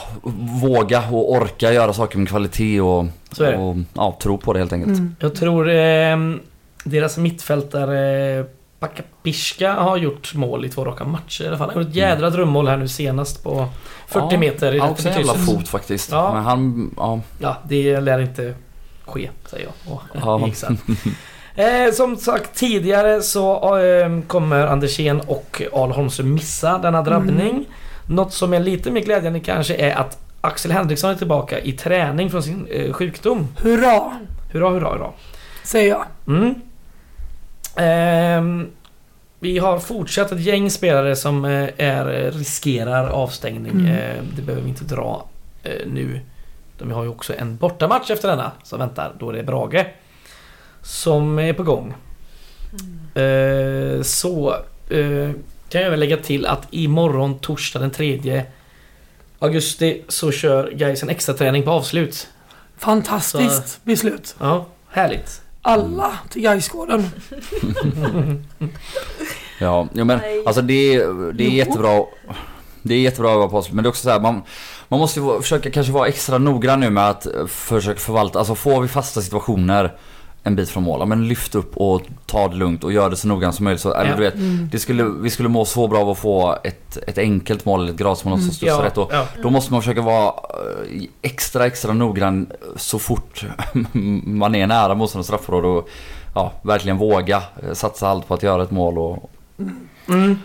våga och orka göra saker med kvalitet och, Så är det. och ja, tro på det helt enkelt. Mm. Jag tror eh, deras mittfältare Pakapiska har gjort mål i två raka matcher i alla fall. Han har gjort ett jädra drömmål här nu senast på 40 Ja, meter i Han har också en jävla fot faktiskt. Ja. Men han, ja, Ja, det lär inte ske, säger jag. Och Ja. Eh, som sagt tidigare så eh, kommer Andersén och Al Holmström missa denna drabbning. Något som är lite mer glädjande kanske är att Axel Henriksson är tillbaka i träning från sin eh, sjukdom. Hurra, Hurra, hurra, hurra. säger jag. Mm. Ehm, vi har fortsatt ett gäng spelare som eh, är, riskerar avstängning. Mm. Eh, det behöver vi inte dra eh, nu. De har ju också en bortamatch efter denna som väntar. Då är det Brage. Som är på gång. Eh, så eh, kan jag väl lägga till att imorgon torsdag den 3 augusti så kör Gais en extra träning på avslut. Fantastiskt beslut. Ja, härligt. Alla till Gaisgården. ja, men alltså det, är- det är Jo. jättebra. Det är jättebra att vara på avslut, men det är också så här, man, man måste ju försöka kanske vara extra noggrann nu med att försöka förvalta, alltså får vi fasta situationer en bit från mål, men lyft upp och ta det lugnt och gör det så noggrant som möjligt. Så, eller, Ja. du vet, Mm. det skulle, vi skulle må så bra av att få ett, ett enkelt mål eller ett gratismål som studsar Ja, rätt. Och ja. då måste man försöka vara eh, extra, extra noggrann så fort man är nära motståndarens straffområde och ja, verkligen våga eh, satsa allt på att göra ett mål. Och, Mm,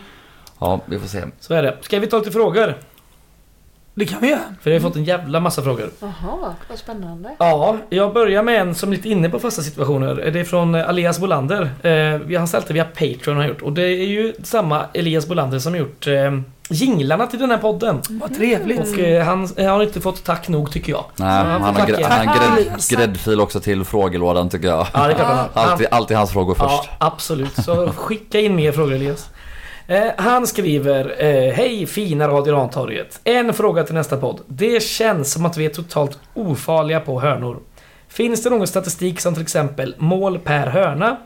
ja, vi får se. så är det. Ska vi ta lite frågor? Det kan vi göra. För vi har fått en jävla massa frågor. Jaha, vad spännande. Ja, jag börjar med en som är lite inne på fasta situationer. Det är från eh, Alias Bolander. Eh, vi har ställt det via Patreon har gjort. Och det är ju samma Elias Bolander som gjort eh, jinglarna till den här podden. Vad trevligt. Och eh, han eh, har inte fått tack nog tycker jag. Nej, han, får har, grä- tacka. han har grädd, Elias. gräddfil också till frågelådan tycker jag. Ja, det är klart han har. Alltid, alltid hans frågor Ja, först. absolut. Så skicka in mer frågor Elias. Eh, han skriver eh, Hej fina Radio Rantorget. En fråga till nästa podd. Det känns som att vi är totalt ofarliga på hörnor. Finns det någon statistik som till exempel mål per hörna?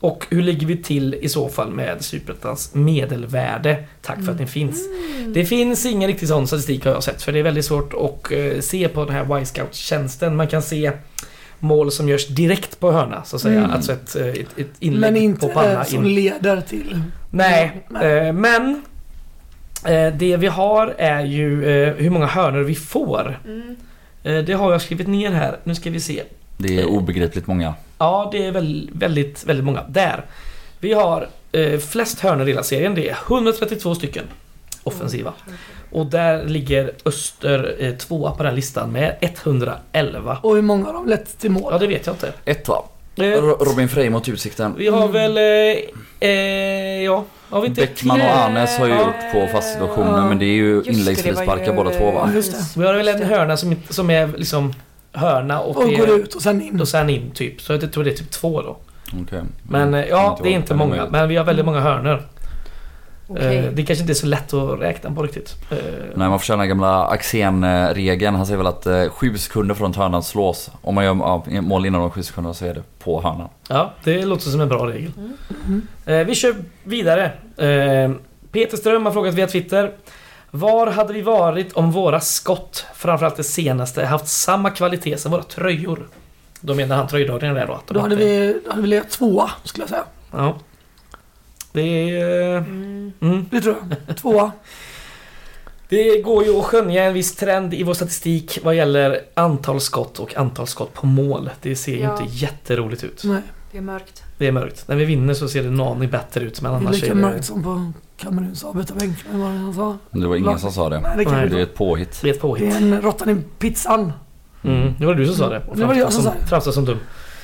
Och hur ligger vi till i så fall med Superettans medelvärde? Tack för att ni finns. Det finns ingen riktig sån statistik har jag sett för det är väldigt svårt att eh, se på den här Y-scout-tjänsten. Man kan se mål som görs direkt på hörna så att säga. Mm. Alltså ett, eh, ett, ett inlägg Men inte på panna som in. leder till... Nej, eh, men eh, det vi har är ju eh, hur många hörnor vi får. Mm. Eh, det har jag skrivit ner här. Nu ska vi se. Det är obegripligt många. Ja, det är väl väldigt, väldigt många. Där. Vi har eh, flest hörnor i hela serien. Det är 132 stycken offensiva. Och där ligger Öster eh, tvåa på den listan med 111. Och hur många har de lett till mål? Ja, det vet jag inte. Ett va? Eh, Ro- Robin Frey mot Utsikten. vi har väl... Eh, eh, ja, har vi inte... Bäckman och Arnes har ju Eh, gjort på fast situationer men det är ju inläggsfrisparkar ju- båda två va? Ja, just det. Vi har väl en hörna som, som är liksom hörna och, Och det- går ut och sen in. och sen in typ. Så jag tror det är typ två då. Okej. Men eh, ja, det är inte många. Men vi har väldigt många hörnor. Eh, Det kanske inte är så lätt att räkna på riktigt. Eh, Nej man får köra den gamla Axén-regeln. Han säger väl att eh, sju sekunder från att hörnan slås. Om man gör mål inom de sju sekunderna så är det på hörnan. Ja, det låter som en bra regel. Mm. Eh, vi kör vidare. Peter Ström har frågat via Twitter. Var hade vi varit om våra skott, framförallt det senaste, haft samma kvalitet som våra tröjor? Då menar han tröjdragningen där då. Då hade vi, hade vi legat tvåa, skulle jag säga. Ja. Det är... Mm. Mm. Det tror jag. Tvåa. Det går ju att skönja en viss trend i vår statistik vad gäller antal skott och antal skott på mål. Det ser ju Ja. inte jätteroligt ut. Nej, Det är mörkt. Det är mörkt. När vi vinner så ser det en aning bättre ut men det är annars lika är det... mörkt som på Kameruns avbytarbänk. Men vad han sa. Det var ingen som sa det. Nej, det Nej. Det är ett påhitt. Det är ett Det påhitt. är en råttan i pizzan. Mm, det var du som sa det. Och Det var jag som framstår sa det. Framstår som dum.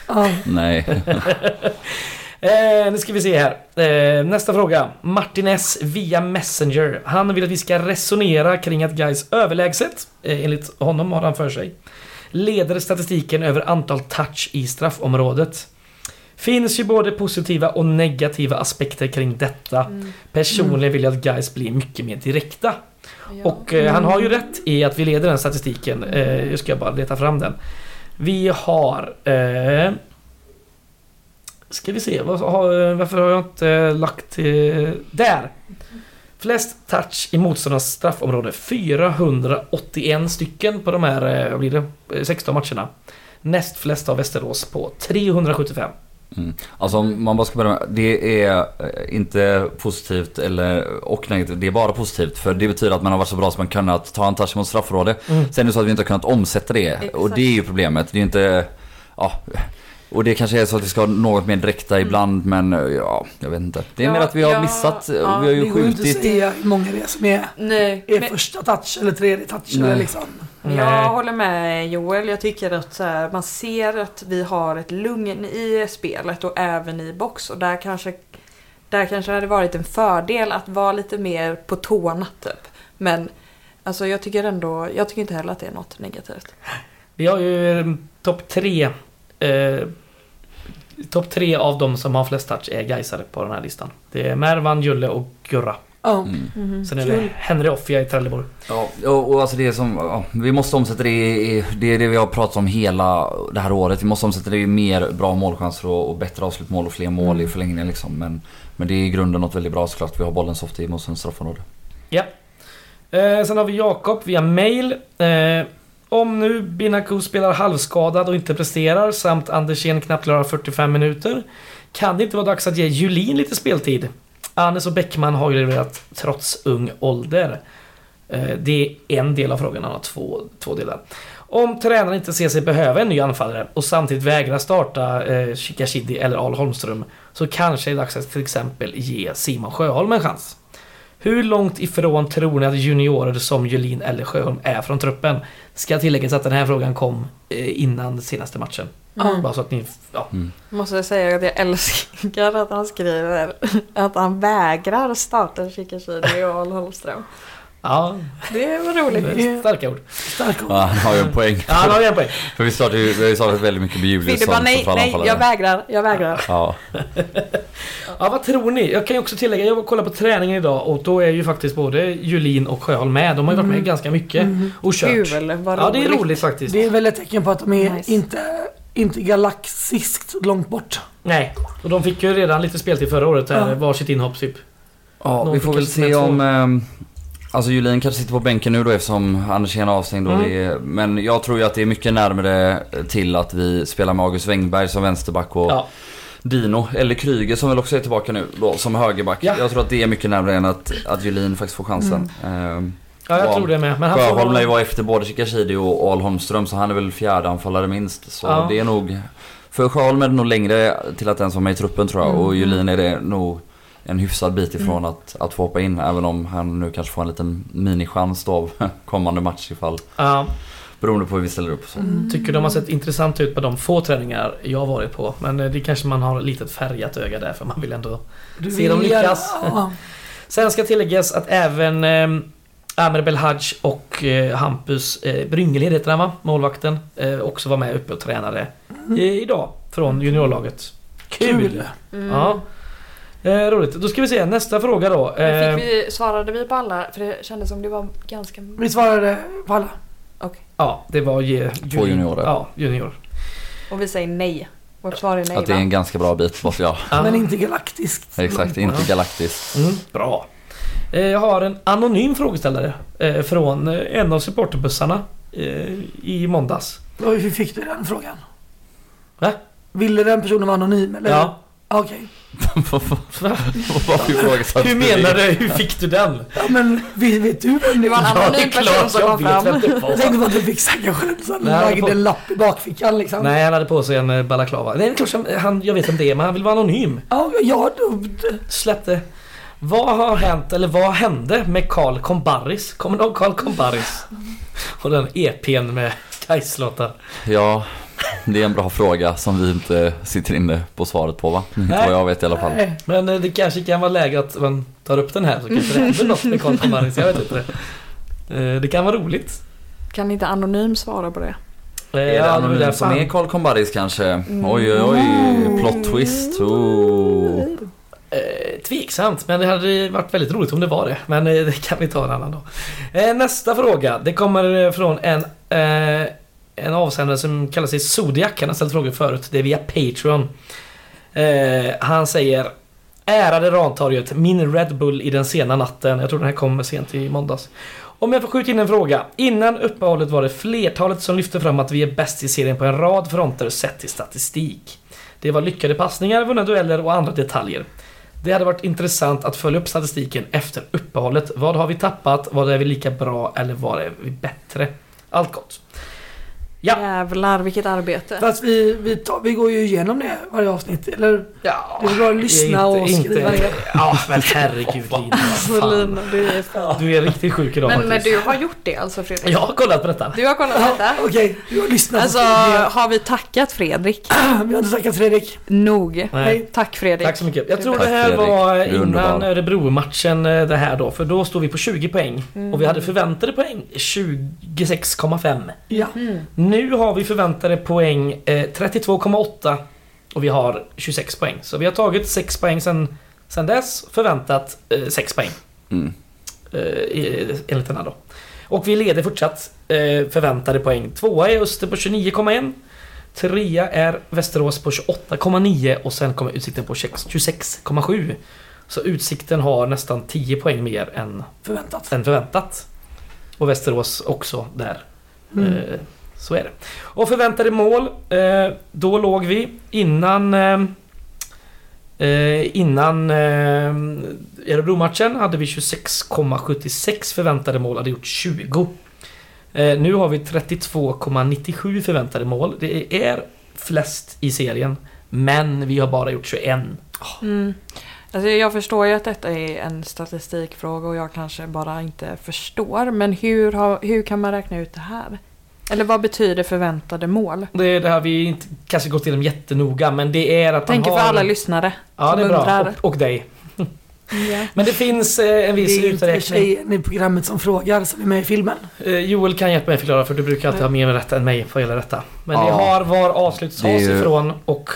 Ja, Nej. Eh, nu ska vi se här. Eh, nästa fråga. Martin S via Messenger. Han vill att vi ska resonera kring att guys överlägset, eh, enligt honom har han för sig, leder statistiken över antal touch i straffområdet. Finns ju både positiva och negativa aspekter kring detta. Mm. Personligen vill jag att guys blir mycket mer direkta. Ja. Och eh, han har ju rätt i att vi leder den statistiken. Eh, jag ska bara leta fram den. Vi har... Eh, ska vi se, varför har jag inte lagt... Eh, där! Flest touch i motståndarnas straffområde. 481 stycken på de här, eh, vad blir det, Eh, 16 matcherna. Näst flest av Västerås på 375. Mm. Alltså om man bara ska börja med, det är eh, inte positivt eller, och negativt, det är bara positivt. För det betyder att man har varit så bra som man kunnat ta en touch mot straffområde. Mm. Sen är det så att vi inte har kunnat omsätta det. Exakt. Och det är ju problemet. Det är ju inte, ja. Och det kanske är så att vi ska ha något mer direkta ibland men ja, jag vet inte. Det är Ja, mer att vi har ja, missat, ja, vi har det ju går ju inte att skjutit. säga hur många det är som är, Nej, är men, första touch eller tredje touch Nej. eller liksom. Nej. jag håller med Joel. Jag tycker att här, man ser att vi har ett lugn i spelet och även i box. Och där kanske, där kanske hade varit en fördel att vara lite mer på tårna typ. Men alltså, jag tycker ändå, jag tycker inte heller att det är något negativt. Vi har ju eh, topp tre. Eh, topp tre av de som har flest touch är Gaisare på den här listan. Det är Mervan, Julle och Gurra. Ja. Mm. Sen är det Henry Offia i Trelleborg. Ja, och, och alltså det som, ja, vi måste omsätta det i, det är det vi har pratat om hela det här året. Vi måste omsätta det i mer bra målchanser och, och bättre avslutmål och fler mål i förlängningen liksom. Men, men det är i grunden något väldigt bra såklart. Vi har bollen så ofta i motståndarens straffområde. Ja. Eh, sen har vi Jakob via mail. Eh, om nu Binaku spelar halvskadad och inte presterar samt Andersén knappt klarar 45 minuter. Kan det inte vara dags att ge Julin lite speltid? Anes och Bäckman har ju levererat trots ung ålder. Eh, det är en del av frågan, han har två, två delar. Om tränaren inte ser sig behöva en ny anfallare och samtidigt vägrar starta eh, Shikashidi eller Al Holmström så kanske det är dags att till exempel ge Simon Sjöholm en chans. Hur långt ifrån tror ni att juniorer som Julin eller Sjöholm är från truppen? Ska tilläggas att den här frågan kom eh, innan senaste matchen. Mm. Bara så att ni... Ja. Måste jag säga att jag älskar att han skriver att han vägrar starta Shikashidi och Al Holmström. Ja Det var roligt. starka ord. Stark Ja, han har ju en poäng. Ja, han har ju en poäng. För vi startar ju, vi startat väldigt mycket med Julius Fidde som bara nej, nej, jag vägrar, jag vägrar. Ja, Ja, vad tror ni? Jag kan ju också tillägga, jag kollade på träningen idag och då är ju faktiskt både Julin och Sjöholm med. De har ju varit med ganska mycket och kört. Kul, vad Ja, det är roligt. roligt faktiskt. Det är väl ett tecken på att de är Nice. inte, inte galaxiskt långt bort. Nej, och de fick ju redan lite speltid förra året, här, Ja. varsitt inhopp typ. ja Någon vi får väl se två. om... Alltså Julin kanske sitter på bänken nu då eftersom Andersén är avstängd. Mm. är, men jag tror ju att det är mycket närmare till att vi spelar med August Wengberg som vänsterback och Ja. Dino, eller Kryger som väl också är tillbaka nu då, som högerback. Ja. Jag tror att det är mycket närmare än att, att Julin faktiskt får chansen. Ehm, Ja, jag Ja. tror det med. Men han. Sjöholm lär ju vara efter både Shikashidi och Al Holmström så han är väl fjärde anfallare minst. Så Ja. det är nog... För Sjöholm är det nog längre till att den som är med i truppen tror jag och Julin är det nog en hyfsad bit ifrån att, att få hoppa in. Även om han nu kanske får en liten minichans då av kommande match ifall. Ja, Beroende på hur vi ställer upp. Så. tycker de har sett intressant ut på de få träningar jag har varit på. Men eh, det kanske man har lite färgat öga där för man vill ändå Du Se dem lyckas. Ja. Sen ska tilläggas att även eh, Amer Belhaj och eh, Hampus eh, Bryngeled heter han va? Målvakten. Eh, också var med uppe och tränade eh, idag från juniorlaget. Kul! Kul. Mm. Ja. Eh, roligt. Då ska vi se nästa fråga då. Eh, Fick vi, svarade vi på alla? För det kändes som det var ganska... Vi svarade på alla. ja, det var ge, Två juniorer. Ja, junior. Och vi säger nej. Vårt svar är nej Att det är va? en ganska bra bit måste jag. Ja. Men inte galaktiskt. Exakt, inte galaktiskt. Mm, bra. Eh, jag har en anonym frågeställare eh, från eh, en av supporterbussarna eh, i måndags. Hur fick du den frågan? Va? Ville den personen vara anonym eller? Ja. Okej. Vad Va? var ifrågasatt Hur menar du? Hur fick du den? Ja men vet, vet du vem det Det var en var? anonym person som jag kom fram. var. Jag tänkte bara att du fick Nej, jag lagde får- en lapp i bakfickan liksom. Nej, han hade på sig en eh, balaklava. Nej, det är klart som- han, jag vet vem det är, men han vill vara anonym. Ja, ja då, Släppte. Vad har hänt, eller vad hände med Carl Combarris? Kommer du ihåg Carl Combarris? Och den EPn med Kajs-låtar. Ja, det är en bra fråga som vi inte sitter inne på svaret på va? Inte Nej. vad jag vet i alla fall. Nej. Men eh, det kanske kan vara läge att man tar upp den här så kanske det händer något med Combarris. Jag vet inte. Eh, Det kan vara roligt. Kan inte Anonym svara på det? Eh, Är det ja, det var anonym som är Carl Combaris kanske? Mm. Oj oj oj, plot twist. Oh. Tveksamt, men det hade varit väldigt roligt om det var det. Men det kan vi ta en annan dag. Nästa fråga. Det kommer från en, eh, en avsändare som kallar sig Zodiac. Han har ställt frågor förut. Det är via Patreon. Eh, han säger Ärade Rantorget, min Red Bull i den sena natten. Jag tror den här kom sent i måndags. Om jag får skjuta in en fråga. Innan uppehållet var det flertalet som lyfte fram att vi är bäst i serien på en rad fronter sett till statistik. Det var lyckade passningar, vunna dueller och andra detaljer. Det hade varit intressant att följa upp statistiken efter uppehållet. Vad har vi tappat? Vad är vi lika bra? Eller vad är vi bättre? Allt gott. Ja. Jävlar vilket arbete. Fast vi, vi, tar, vi går ju igenom det varje avsnitt, eller? Ja, Det är bra att lyssna och skriva ner. Ja, men herregud Lina. Alltså. Lina, du är fan... Du är riktigt sjuk idag Men faktiskt. du har gjort det alltså Fredrik? Jag har kollat på detta. Du har kollat Ja, detta? Okej, du har lyssnat. Alltså, vi, har vi tackat Fredrik? vi har inte tackat Fredrik. Nog. Nej. Tack Fredrik. Tack så mycket. Jag tror Tack, det här Fredrik. var innan. Örebro-matchen eh, det här då. För då stod vi på 20 poäng. Mm. Och vi hade förväntade poäng 26,5. Ja. Mm. Nu har vi förväntade poäng eh, 32,8 och vi har 26 poäng. Så vi har tagit 6 poäng sen, sen dess, förväntat eh, 6 poäng. Mm. Eh, i- enligt den här då. Och vi leder fortsatt eh, förväntade poäng. Tvåa är Öster på 29,1. Trea är Västerås på 28,9 och sen kommer Utsikten på 26 26,7. Så Utsikten har nästan 10 poäng mer än, Förväntat. än förväntat. Och Västerås också där. Mm. Eh, så är det. Och förväntade mål. eh, Då låg vi innan... eh, eh Innan eh, Örebro-matchen hade vi 26,76 förväntade mål, hade gjort 20. Eh, Nu har vi 32,97 förväntade mål. Det är flest i serien. Men vi har bara gjort 21. Ah. Mm. Alltså jag förstår ju att detta är en statistikfråga och jag kanske bara inte förstår. Men hur, har, hur kan man räkna ut det här? Eller vad betyder förväntade mål? Det är det här vi inte kanske gått igenom jättenoga men det är att Tänker man för har... alla lyssnare. Ja, som det är bra. undrar. Och, och dig. Ja. Men det finns eh, en Det viss är inte uträkning. tjejen i programmet som frågar som är med i filmen. Eh, Joel kan hjälpa mig förklara för du brukar alltid ha mer rätt än mig vad gäller detta. Men det Ja. har var avslut Det är tas ju- ifrån och...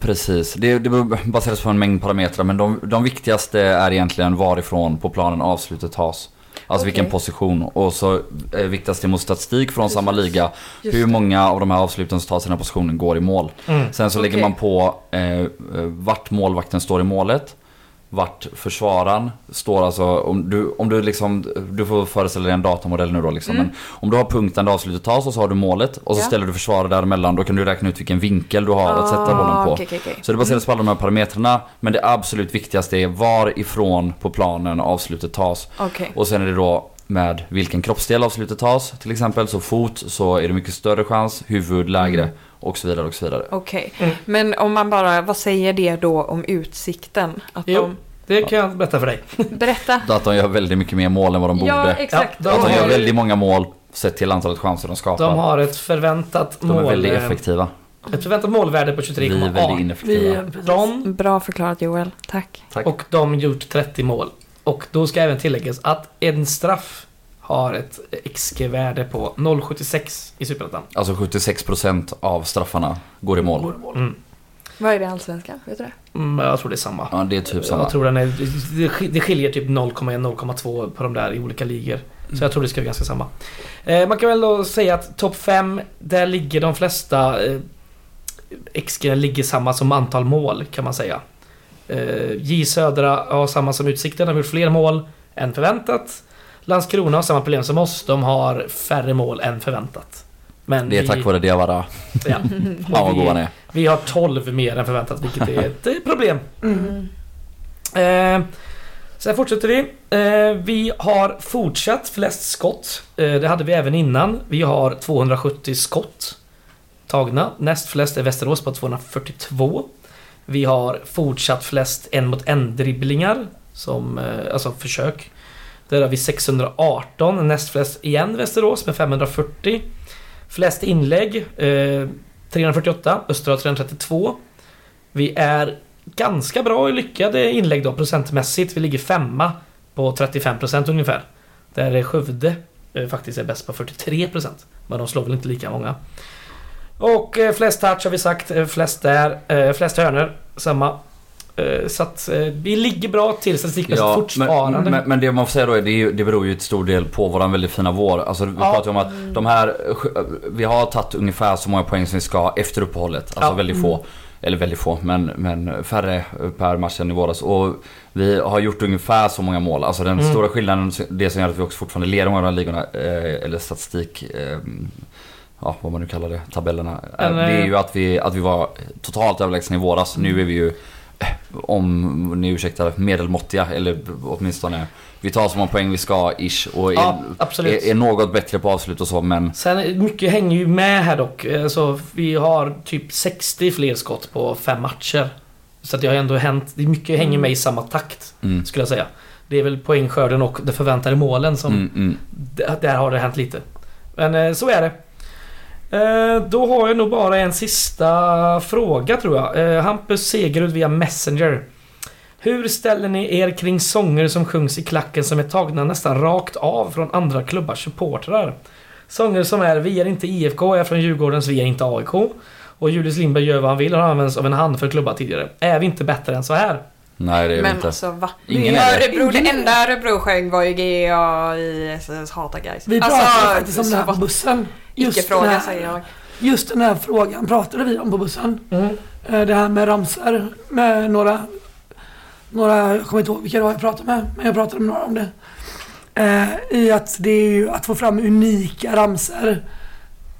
Precis, det, det baseras på en mängd parametrar men de, de viktigaste är egentligen varifrån på planen avslutet tas. Alltså Okej. vilken position och så eh, viktigast emot statistik från samma liga. Just Hur det. många av de här avsluten som den här positionen går i mål. Mm. Sen så Okej. lägger man på eh, eh, vart målvakten står i målet. Vart försvararen står alltså, om du, om du liksom, du får föreställa dig en datamodell nu då liksom. Mm. Men om du har punkten där avslutet tas och så har du målet och så Ja. ställer du försvarare däremellan. Då kan du räkna ut vilken vinkel du har att sätta bollen på. Ah, okej, okej. Så det baseras på alla de här parametrarna. Men det absolut viktigaste är varifrån på planen avslutet tas. Okej. Och sen är det då med vilken kroppsdel avslutet tas. Till exempel så fot så är det mycket större chans, huvud lägre Mm. och så vidare och så vidare. Okej. Mm. Men om man bara, vad säger det då om utsikten? Att Jo. de, Det kan jag berätta för dig. Berätta. Att de gör väldigt mycket mer mål än vad de borde. Ja, exakt. Ja, Att de har- gör väldigt många mål sett till antalet chanser de skapar. De har ett förväntat De är mål... väldigt effektiva. Ett förväntat målvärde på Vi är väldigt 23,18. ineffektiva. Vi. De Bra förklarat Joel. Tack. Tack. och de gjort 30 mål. Och då ska även tilläggas att en straff har ett XG-värde på 0,76 i Superettan. Alltså 76% av straffarna går i mål. Går i mål. Mm. Vad är det i Allsvenskan? Vet du det? Mm, jag tror det är samma. Ja, det är typ samma. Jag tror den är, det sk- det skiljer typ 0,1-0,2 på de där i olika ligor. Så jag tror det ska vara ganska samma. Eh, man kan väl då säga att topp 5, där ligger de flesta eh, XG ligger samma som antal mål kan man säga. Eh, J Södra har samma som Utsikten, de har gjort fler mål än förväntat. Landskrona har samma problem som oss, de har färre mål än förväntat. Men Det är vi, tack vare Diawara. Ja, god han är. vi har 12 mer än förväntat, vilket är ett problem. Mm. Eh, sen fortsätter vi. Eh, vi har fortsatt flest skott. Eh, det hade vi även innan. Vi har 270 skott tagna. Näst flest är Västerås på 242. Vi har fortsatt flest en mot en dribblingar som eh, alltså försök. Där har vi 618. Näst flest igen Västerås med 540. Flest inlägg eh, 348. Östra 332. Vi är ganska bra i lyckade inlägg då procentmässigt. Vi ligger femma på 35% ungefär. Där Skövde eh, faktiskt är bäst på 43%. Men de slår väl inte lika många. Och eh, flest touch har vi sagt, eh, flest där, eh, flest hörnor, samma. Eh, så att eh, vi ligger bra till statistikmässigt fortfarande. men, men, men det man får säga då är det, ju- det beror ju till stor del på våran väldigt fina vår. Alltså vi Ja. pratar ju om att de här, vi har tagit ungefär så många poäng som vi ska efter uppehållet. Alltså Ja. väldigt få. Eller väldigt få, men, men färre per match än i våras. Och vi har gjort ungefär så många mål. Alltså den Mm. stora skillnaden, det som gör att vi också fortfarande leder många av de här ligorna, eh, eller statistik, eh, ja vad man nu kallar det, tabellerna. eh, En, det är ju att vi, att vi var totalt överlägsna i våras. Nu är vi ju eh, om ni ursäktar, medelmåttiga eller åtminstone vi tar så många poäng vi ska ish och är, Ja, absolut. är, är något bättre på avslut och så men Sen mycket hänger ju med här dock. Eh, Så vi har typ 60 fler skott på fem matcher. Så att det har ändå hänt. Är mycket hänger med i samma takt mm, skulle jag säga. Det är väl poängskörden och de förväntade målen som... mm, mm. Där har det hänt lite. Men eh, så är det. Eh, då har jag nog bara en sista fråga tror jag. Eh, Hampus Segerud via Messenger. Hur ställer ni er kring sånger som sjungs i klacken som är tagna nästan rakt av från andra klubbars supportrar? Sånger som är Vi är inte IFK, är från Djurgårdens Vi är inte AIK. Och Julius Lindberg gör vad han vill har använts av en handfull klubbar tidigare. Är vi inte bättre än så här? Nej det är Men inte. alltså va? Ingen är det. Örebro, det Ingen är det. enda Örebro sjöng var ju GAISS Hata Guys. Vi Alltså, pratade faktiskt om det här på bussen. Just den Icke-fråga här- säger jag. Just den här frågan pratade vi om på bussen. Mm. Eh, Det här med ramsor med några, några, jag kommer inte ihåg vilka det var jag pratade med, men jag pratade med några om det. Eh, I att det är ju, att få fram unika ramsor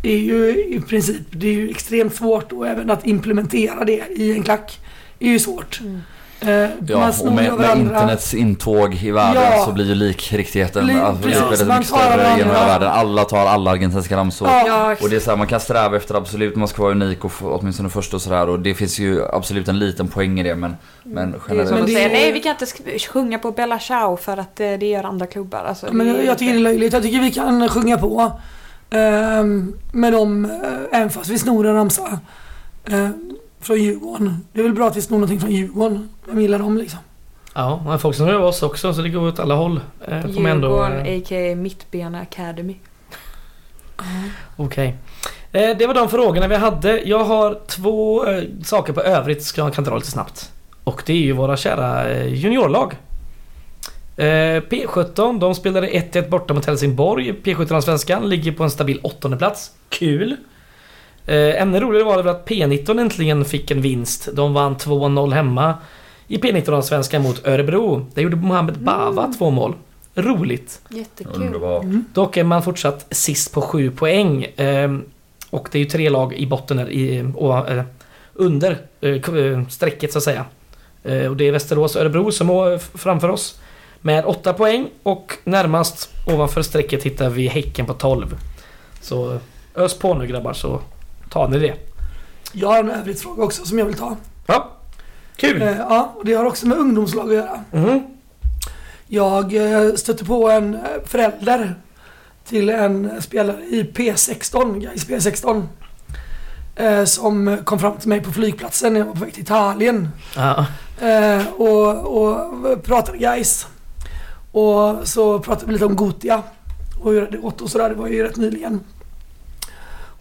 är ju i princip, det är ju extremt svårt och även att implementera det i en klack är ju svårt. Mm. Eh, Ja, och med, med internets intåg i världen Ja. så blir ju likriktigheten Li- alltså, precis, väldigt man mycket större genom hela världen. Alla tar alla argentinska ramsor. Ja. Och det är så här, man kan sträva efter absolut, man ska vara unik och åtminstone först och sådär och det finns ju absolut en liten poäng i det men, men är generellt. Men är- nej vi kan inte sjunga på Bella Ciao för att eh, det gör andra klubbar. Alltså, Men jag, jag tycker det är löjligt. Jag tycker vi kan sjunga på ehm, med dem, eh, även fast vi snor en ramsa eh, från Djurgården. Det är väl bra att vi snor någonting från Djurgården. Vem gillar dem liksom? Ja, men folk som rör oss också så det går åt alla håll. Eh, man ändå, Djurgården, eh, a.k.a. Mittbena Academy. Okej. Eh, det var de frågorna vi hade. Jag har två eh, saker på övrigt ska jag kan dra lite snabbt. Och det är ju våra kära eh, juniorlag. Eh, P17, de spelade 1-1 borta mot Helsingborg. P17 Svenskan ligger på en stabil åttonde plats. Kul! Eh, ännu roligare var det väl att P19 äntligen fick en vinst. De vann 2-0 hemma i P19 Svenskan mot Örebro. Där gjorde Mohamed Bava två mål. Roligt! Jättekul. Underbart. Dock är man fortsatt sist på 7 poäng. Ehm, och det är ju tre lag i botten där, i, eh, under eh, strecket så att säga. Eh, och det är Västerås och Örebro som är framför oss. Med 8 poäng och närmast ovanför strecket hittar vi Häcken på 12. Så ös på nu grabbar så tar ni det. Jag har en övrigt fråga också som jag vill ta. Ja. Kul! Eh, ja, och det har också med ungdomslag att göra. Mhm. Jag eh, stötte på en eh, förälder till en spelare i P16, Gais P16. Eh, som kom fram till mig på flygplatsen när jag var på väg till Italien. Ja. Eh, och, och pratade Gais. Och så pratade vi lite om Gotia. Och hur det gått och sådär. Det var ju rätt nyligen.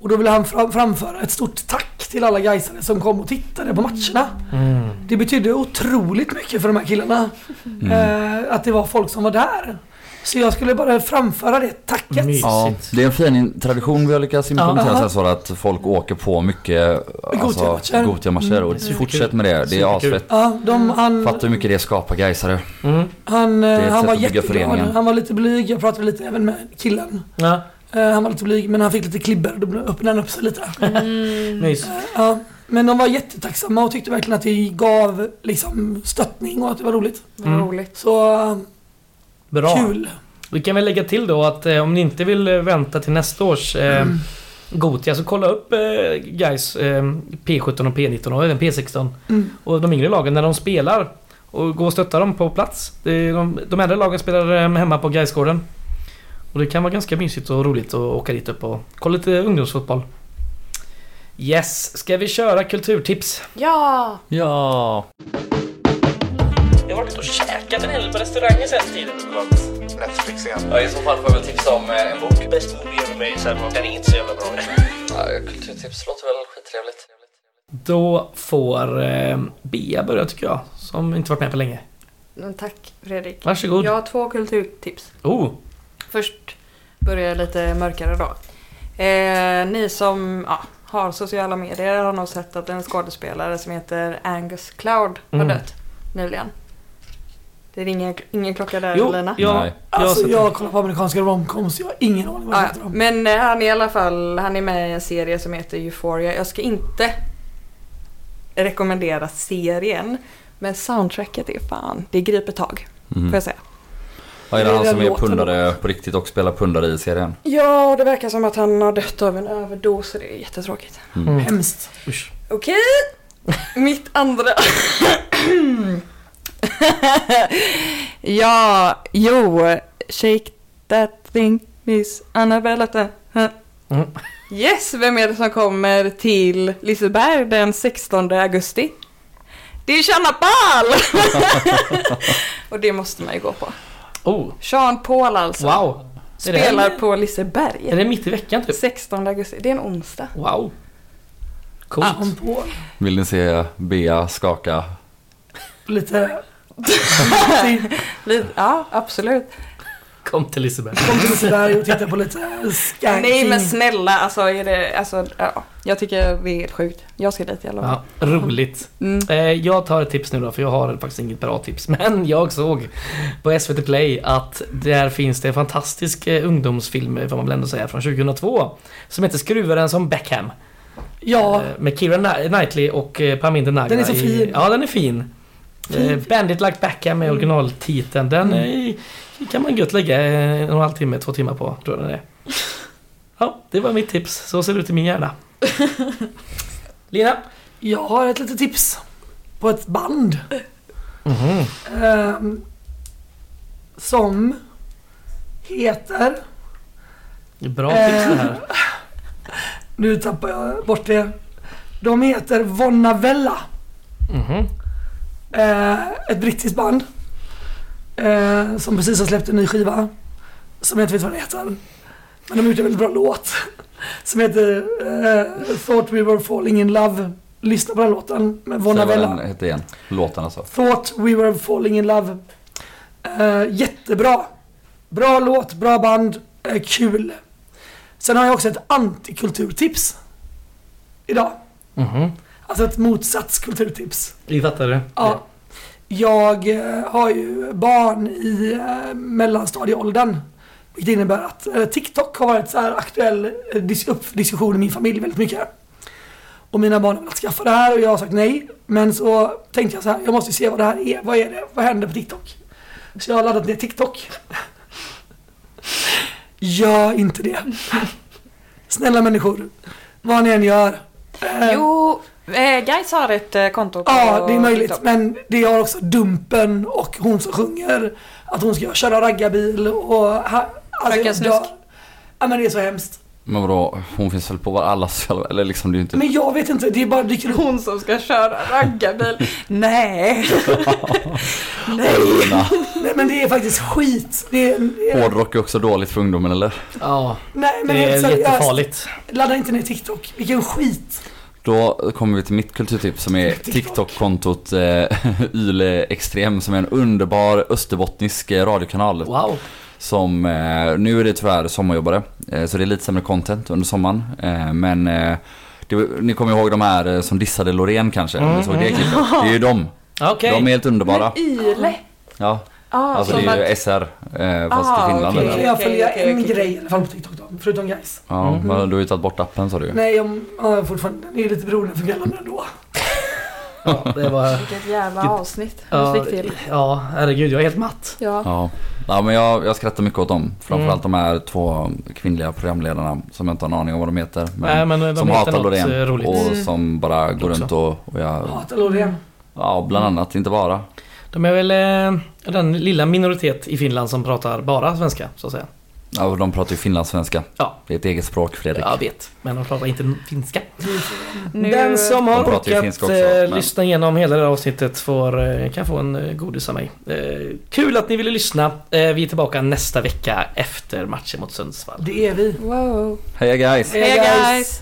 Och då ville han fram, framföra ett stort tack till alla Gaisare som kom och tittade på matcherna. Mm. Det betydde otroligt mycket för de här killarna. Eh, att det var folk som var där. Så jag skulle bara framföra det tacket. Ja, det är en fin tradition vi har lyckats implementera Ja. så att folk åker på mycket alltså, Gothia-matcher. Och Mm, superkul. fortsätt med det. Det är asfett. Ja, de, han, Fattar hur mycket det skapar Gaisare. Mm. han, eh, han var jätteglad. Han var lite blyg. Jag pratade lite även med killen. Ja, han var lite blyg men han fick lite klibber och då öppnade han upp sig lite. mys. Ja, men de var jättetacksamma och tyckte verkligen att det gav liksom stöttning och att det var roligt. Vad Mm. roligt. Så eh, Bra. kul. Vi kan väl lägga till då att eh, om ni inte vill eh, vänta till nästa års eh, Gotia så kolla upp eh, guys eh, P17 och P19 och även P16 Mm. och de yngre lagen när de spelar och gå och stötta dem på plats. De, de äldre lagen spelar eh, hemma på Gaisgården. Och det kan vara ganska mysigt och roligt att åka dit upp och kolla lite ungdomsfotboll. Yes, ska vi köra kulturtips? Ja! Ja. Jag har varit ute och käkat en hel på restauranger sen tiden. Netflix igen. ja. I så fall får jag väl tipsa om eh, en bok. Bäst movie ever made, så den är inte så jävla bra. Ja, kulturtips låter väl skittrevligt. Då får eh, Bea börja tycker jag, som inte varit med på länge. Tack Fredrik. Varsågod. Jag har två kulturtips. Oh, Först börjar jag lite mörkare då. Eh, ni som ja, har sociala medier har nog sett att en skådespelare som heter Angus Cloud har Mm. dött nyligen. Det ringer ingen klocka där jo, Lina? ja, Nej. jag har Alltså jag kollar på amerikanska romcoms, jag har ingen aning vad det ja. Men eh, han är i alla fall han är med i en serie som heter Euphoria. Jag ska inte rekommendera serien. Men soundtracket är fan, det griper tag. Mm. Får jag säga. Ja, är det han som är pundare på riktigt och spelar pundare i serien? Ja, och det verkar som att han har dött av en överdos och det är jättetråkigt. Mm. Hemskt. Usch. Okej, mitt andra... ja, jo, shake that thing, miss Annabella. Mm. Yes, vem är det som kommer till Liseberg den 16 augusti? Det är Shanna Pahl! och det måste man ju gå på. Oh, Sean Paul alltså. wow. Det, Spelar här, på Liseberg. är det mitt i veckan typ? 16 augusti, det är en onsdag. Wow. Coolt. På Vill ni se Bea skaka? lite... Lite- Ja, absolut. Kom till Liseberg. Kom till Liseberg och titta på lite skanking. Nej men snälla, alltså är det, alltså, ja, jag tycker det är helt sjukt. Jag ska dit i alla fall. Ja, roligt. Mm. Eh, jag tar ett tips nu då, för jag har faktiskt inget bra tips. Men jag såg på SVT Play att där finns det en fantastisk eh, ungdomsfilm, får man väl ändå säga, från 2002. Som heter Skruvaren som Beckham. Ja, Eh, Med Keira Kni- Knightley och eh, Parminder Nagra. Den är så i- fin. Ja, den är fin. Eh, Bandit Like Beckham är originaltiteln. Den Mm. eh, kan man gött lägga eh, en och en halv timme, två timmar på, tror jag den är. Ja, det var mitt tips. Så ser det ut i min hjärna. Lina? jag har ett litet tips. På ett band. Mhm. ehm, som heter... Är Bra tips det här. Eh, Nu tappar jag bort det. De heter Vonnavella. Mhm. Eh, ett brittiskt band. Eh, som precis har släppt en ny skiva. Som jag inte vet vad den heter. Men de har gjort en väldigt bra låt. Som heter eh, Thought We Were Falling In Love. Lyssna på den låten med Säg vad den heter igen. Låten alltså. Thought We Were Falling In Love. Eh, jättebra. Bra låt, bra band, eh, kul. Sen har jag också ett antikulturtips. Idag. Mhm. Alltså ett motsatskulturtips. Vi fattar det. Ja. Jag eh, har ju barn i eh, mellanstadieåldern. Vilket innebär att TikTok har varit så här aktuell eh, diskussion i min familj väldigt mycket. Och mina barn har velat skaffa det här och jag har sagt nej. Men så tänkte jag så här, jag måste se vad det här är. Vad är det? Vad händer på TikTok? Så jag har laddat ner TikTok. Gör inte det. Snälla människor. Vad ni än gör. Jo, Eh, Guys har ett eh, konto på Ja, det är möjligt. TikTok. Men det har också Dumpen och hon som sjunger att hon ska köra raggarbil och... Ha, jag Snusk. dör. Ja men det är så hemskt. Men vadå, hon finns väl på var allas, eller liksom det är ju inte... Men jag vet inte, det är bara dyker. Hon som ska köra raggarbil. Nej. Lina. Nej men det är faktiskt skit. Det är, det är, Hårdrock är också dåligt för ungdomen eller? Ja, nej men det är jättefarligt. Ladda inte ner TikTok. Vilken skit. Då kommer vi till mitt kulturtips som är TikTok. TikTok-kontot eh, Yle Extrem som är en underbar österbottnisk eh, radiokanal. Wow. Som, eh, nu är det tyvärr sommarjobbare, eh, så det är lite sämre content under sommaren. Eh, men eh, det, ni kommer ihåg de här eh, som dissade Loreen kanske? Mm, Ni såg det mm. klippet? Det är ju de. Okej. De är helt underbara. Yle. Ja, Ah, alltså det är att- ju SR eh, fast Ah, i Finland. Kan eller? jag följa okej, en okej. grej i alla fall på TikTok då? Förutom guys. Ja, Mm. men du har ju tagit bort appen sa du. Nej, jag har fortfarande, den är lite beroendefungerande ändå. Ja, det var... Vilket jävla avsnitt. Ja. Fick till. ja, herregud, jag är helt matt. Ja. Ja, ja men jag, jag skrattar mycket åt dem. Framförallt de här två kvinnliga programledarna som jag inte har en aning om vad de heter. Men, Nej, men de som hatar Loreen eh, roligt. och Mm. som bara går runt och, och jag, Hatar Loreen. ja bland annat, inte bara. De är väl eh, den lilla minoritet i Finland som pratar bara svenska, så att säga. Ja, de pratar ju finlandssvenska. Ja. Det är ett eget språk Fredrik. Jag vet, men de pratar inte finska. Nu, Den som har orkat också, eh, men- lyssna igenom hela det här avsnittet får, eh, kan få en eh, godis av mig. Eh, kul att ni ville lyssna. Eh, vi är tillbaka nästa vecka efter matchen mot Sundsvall. Det är vi. Wow. Heja guys! Hej guys!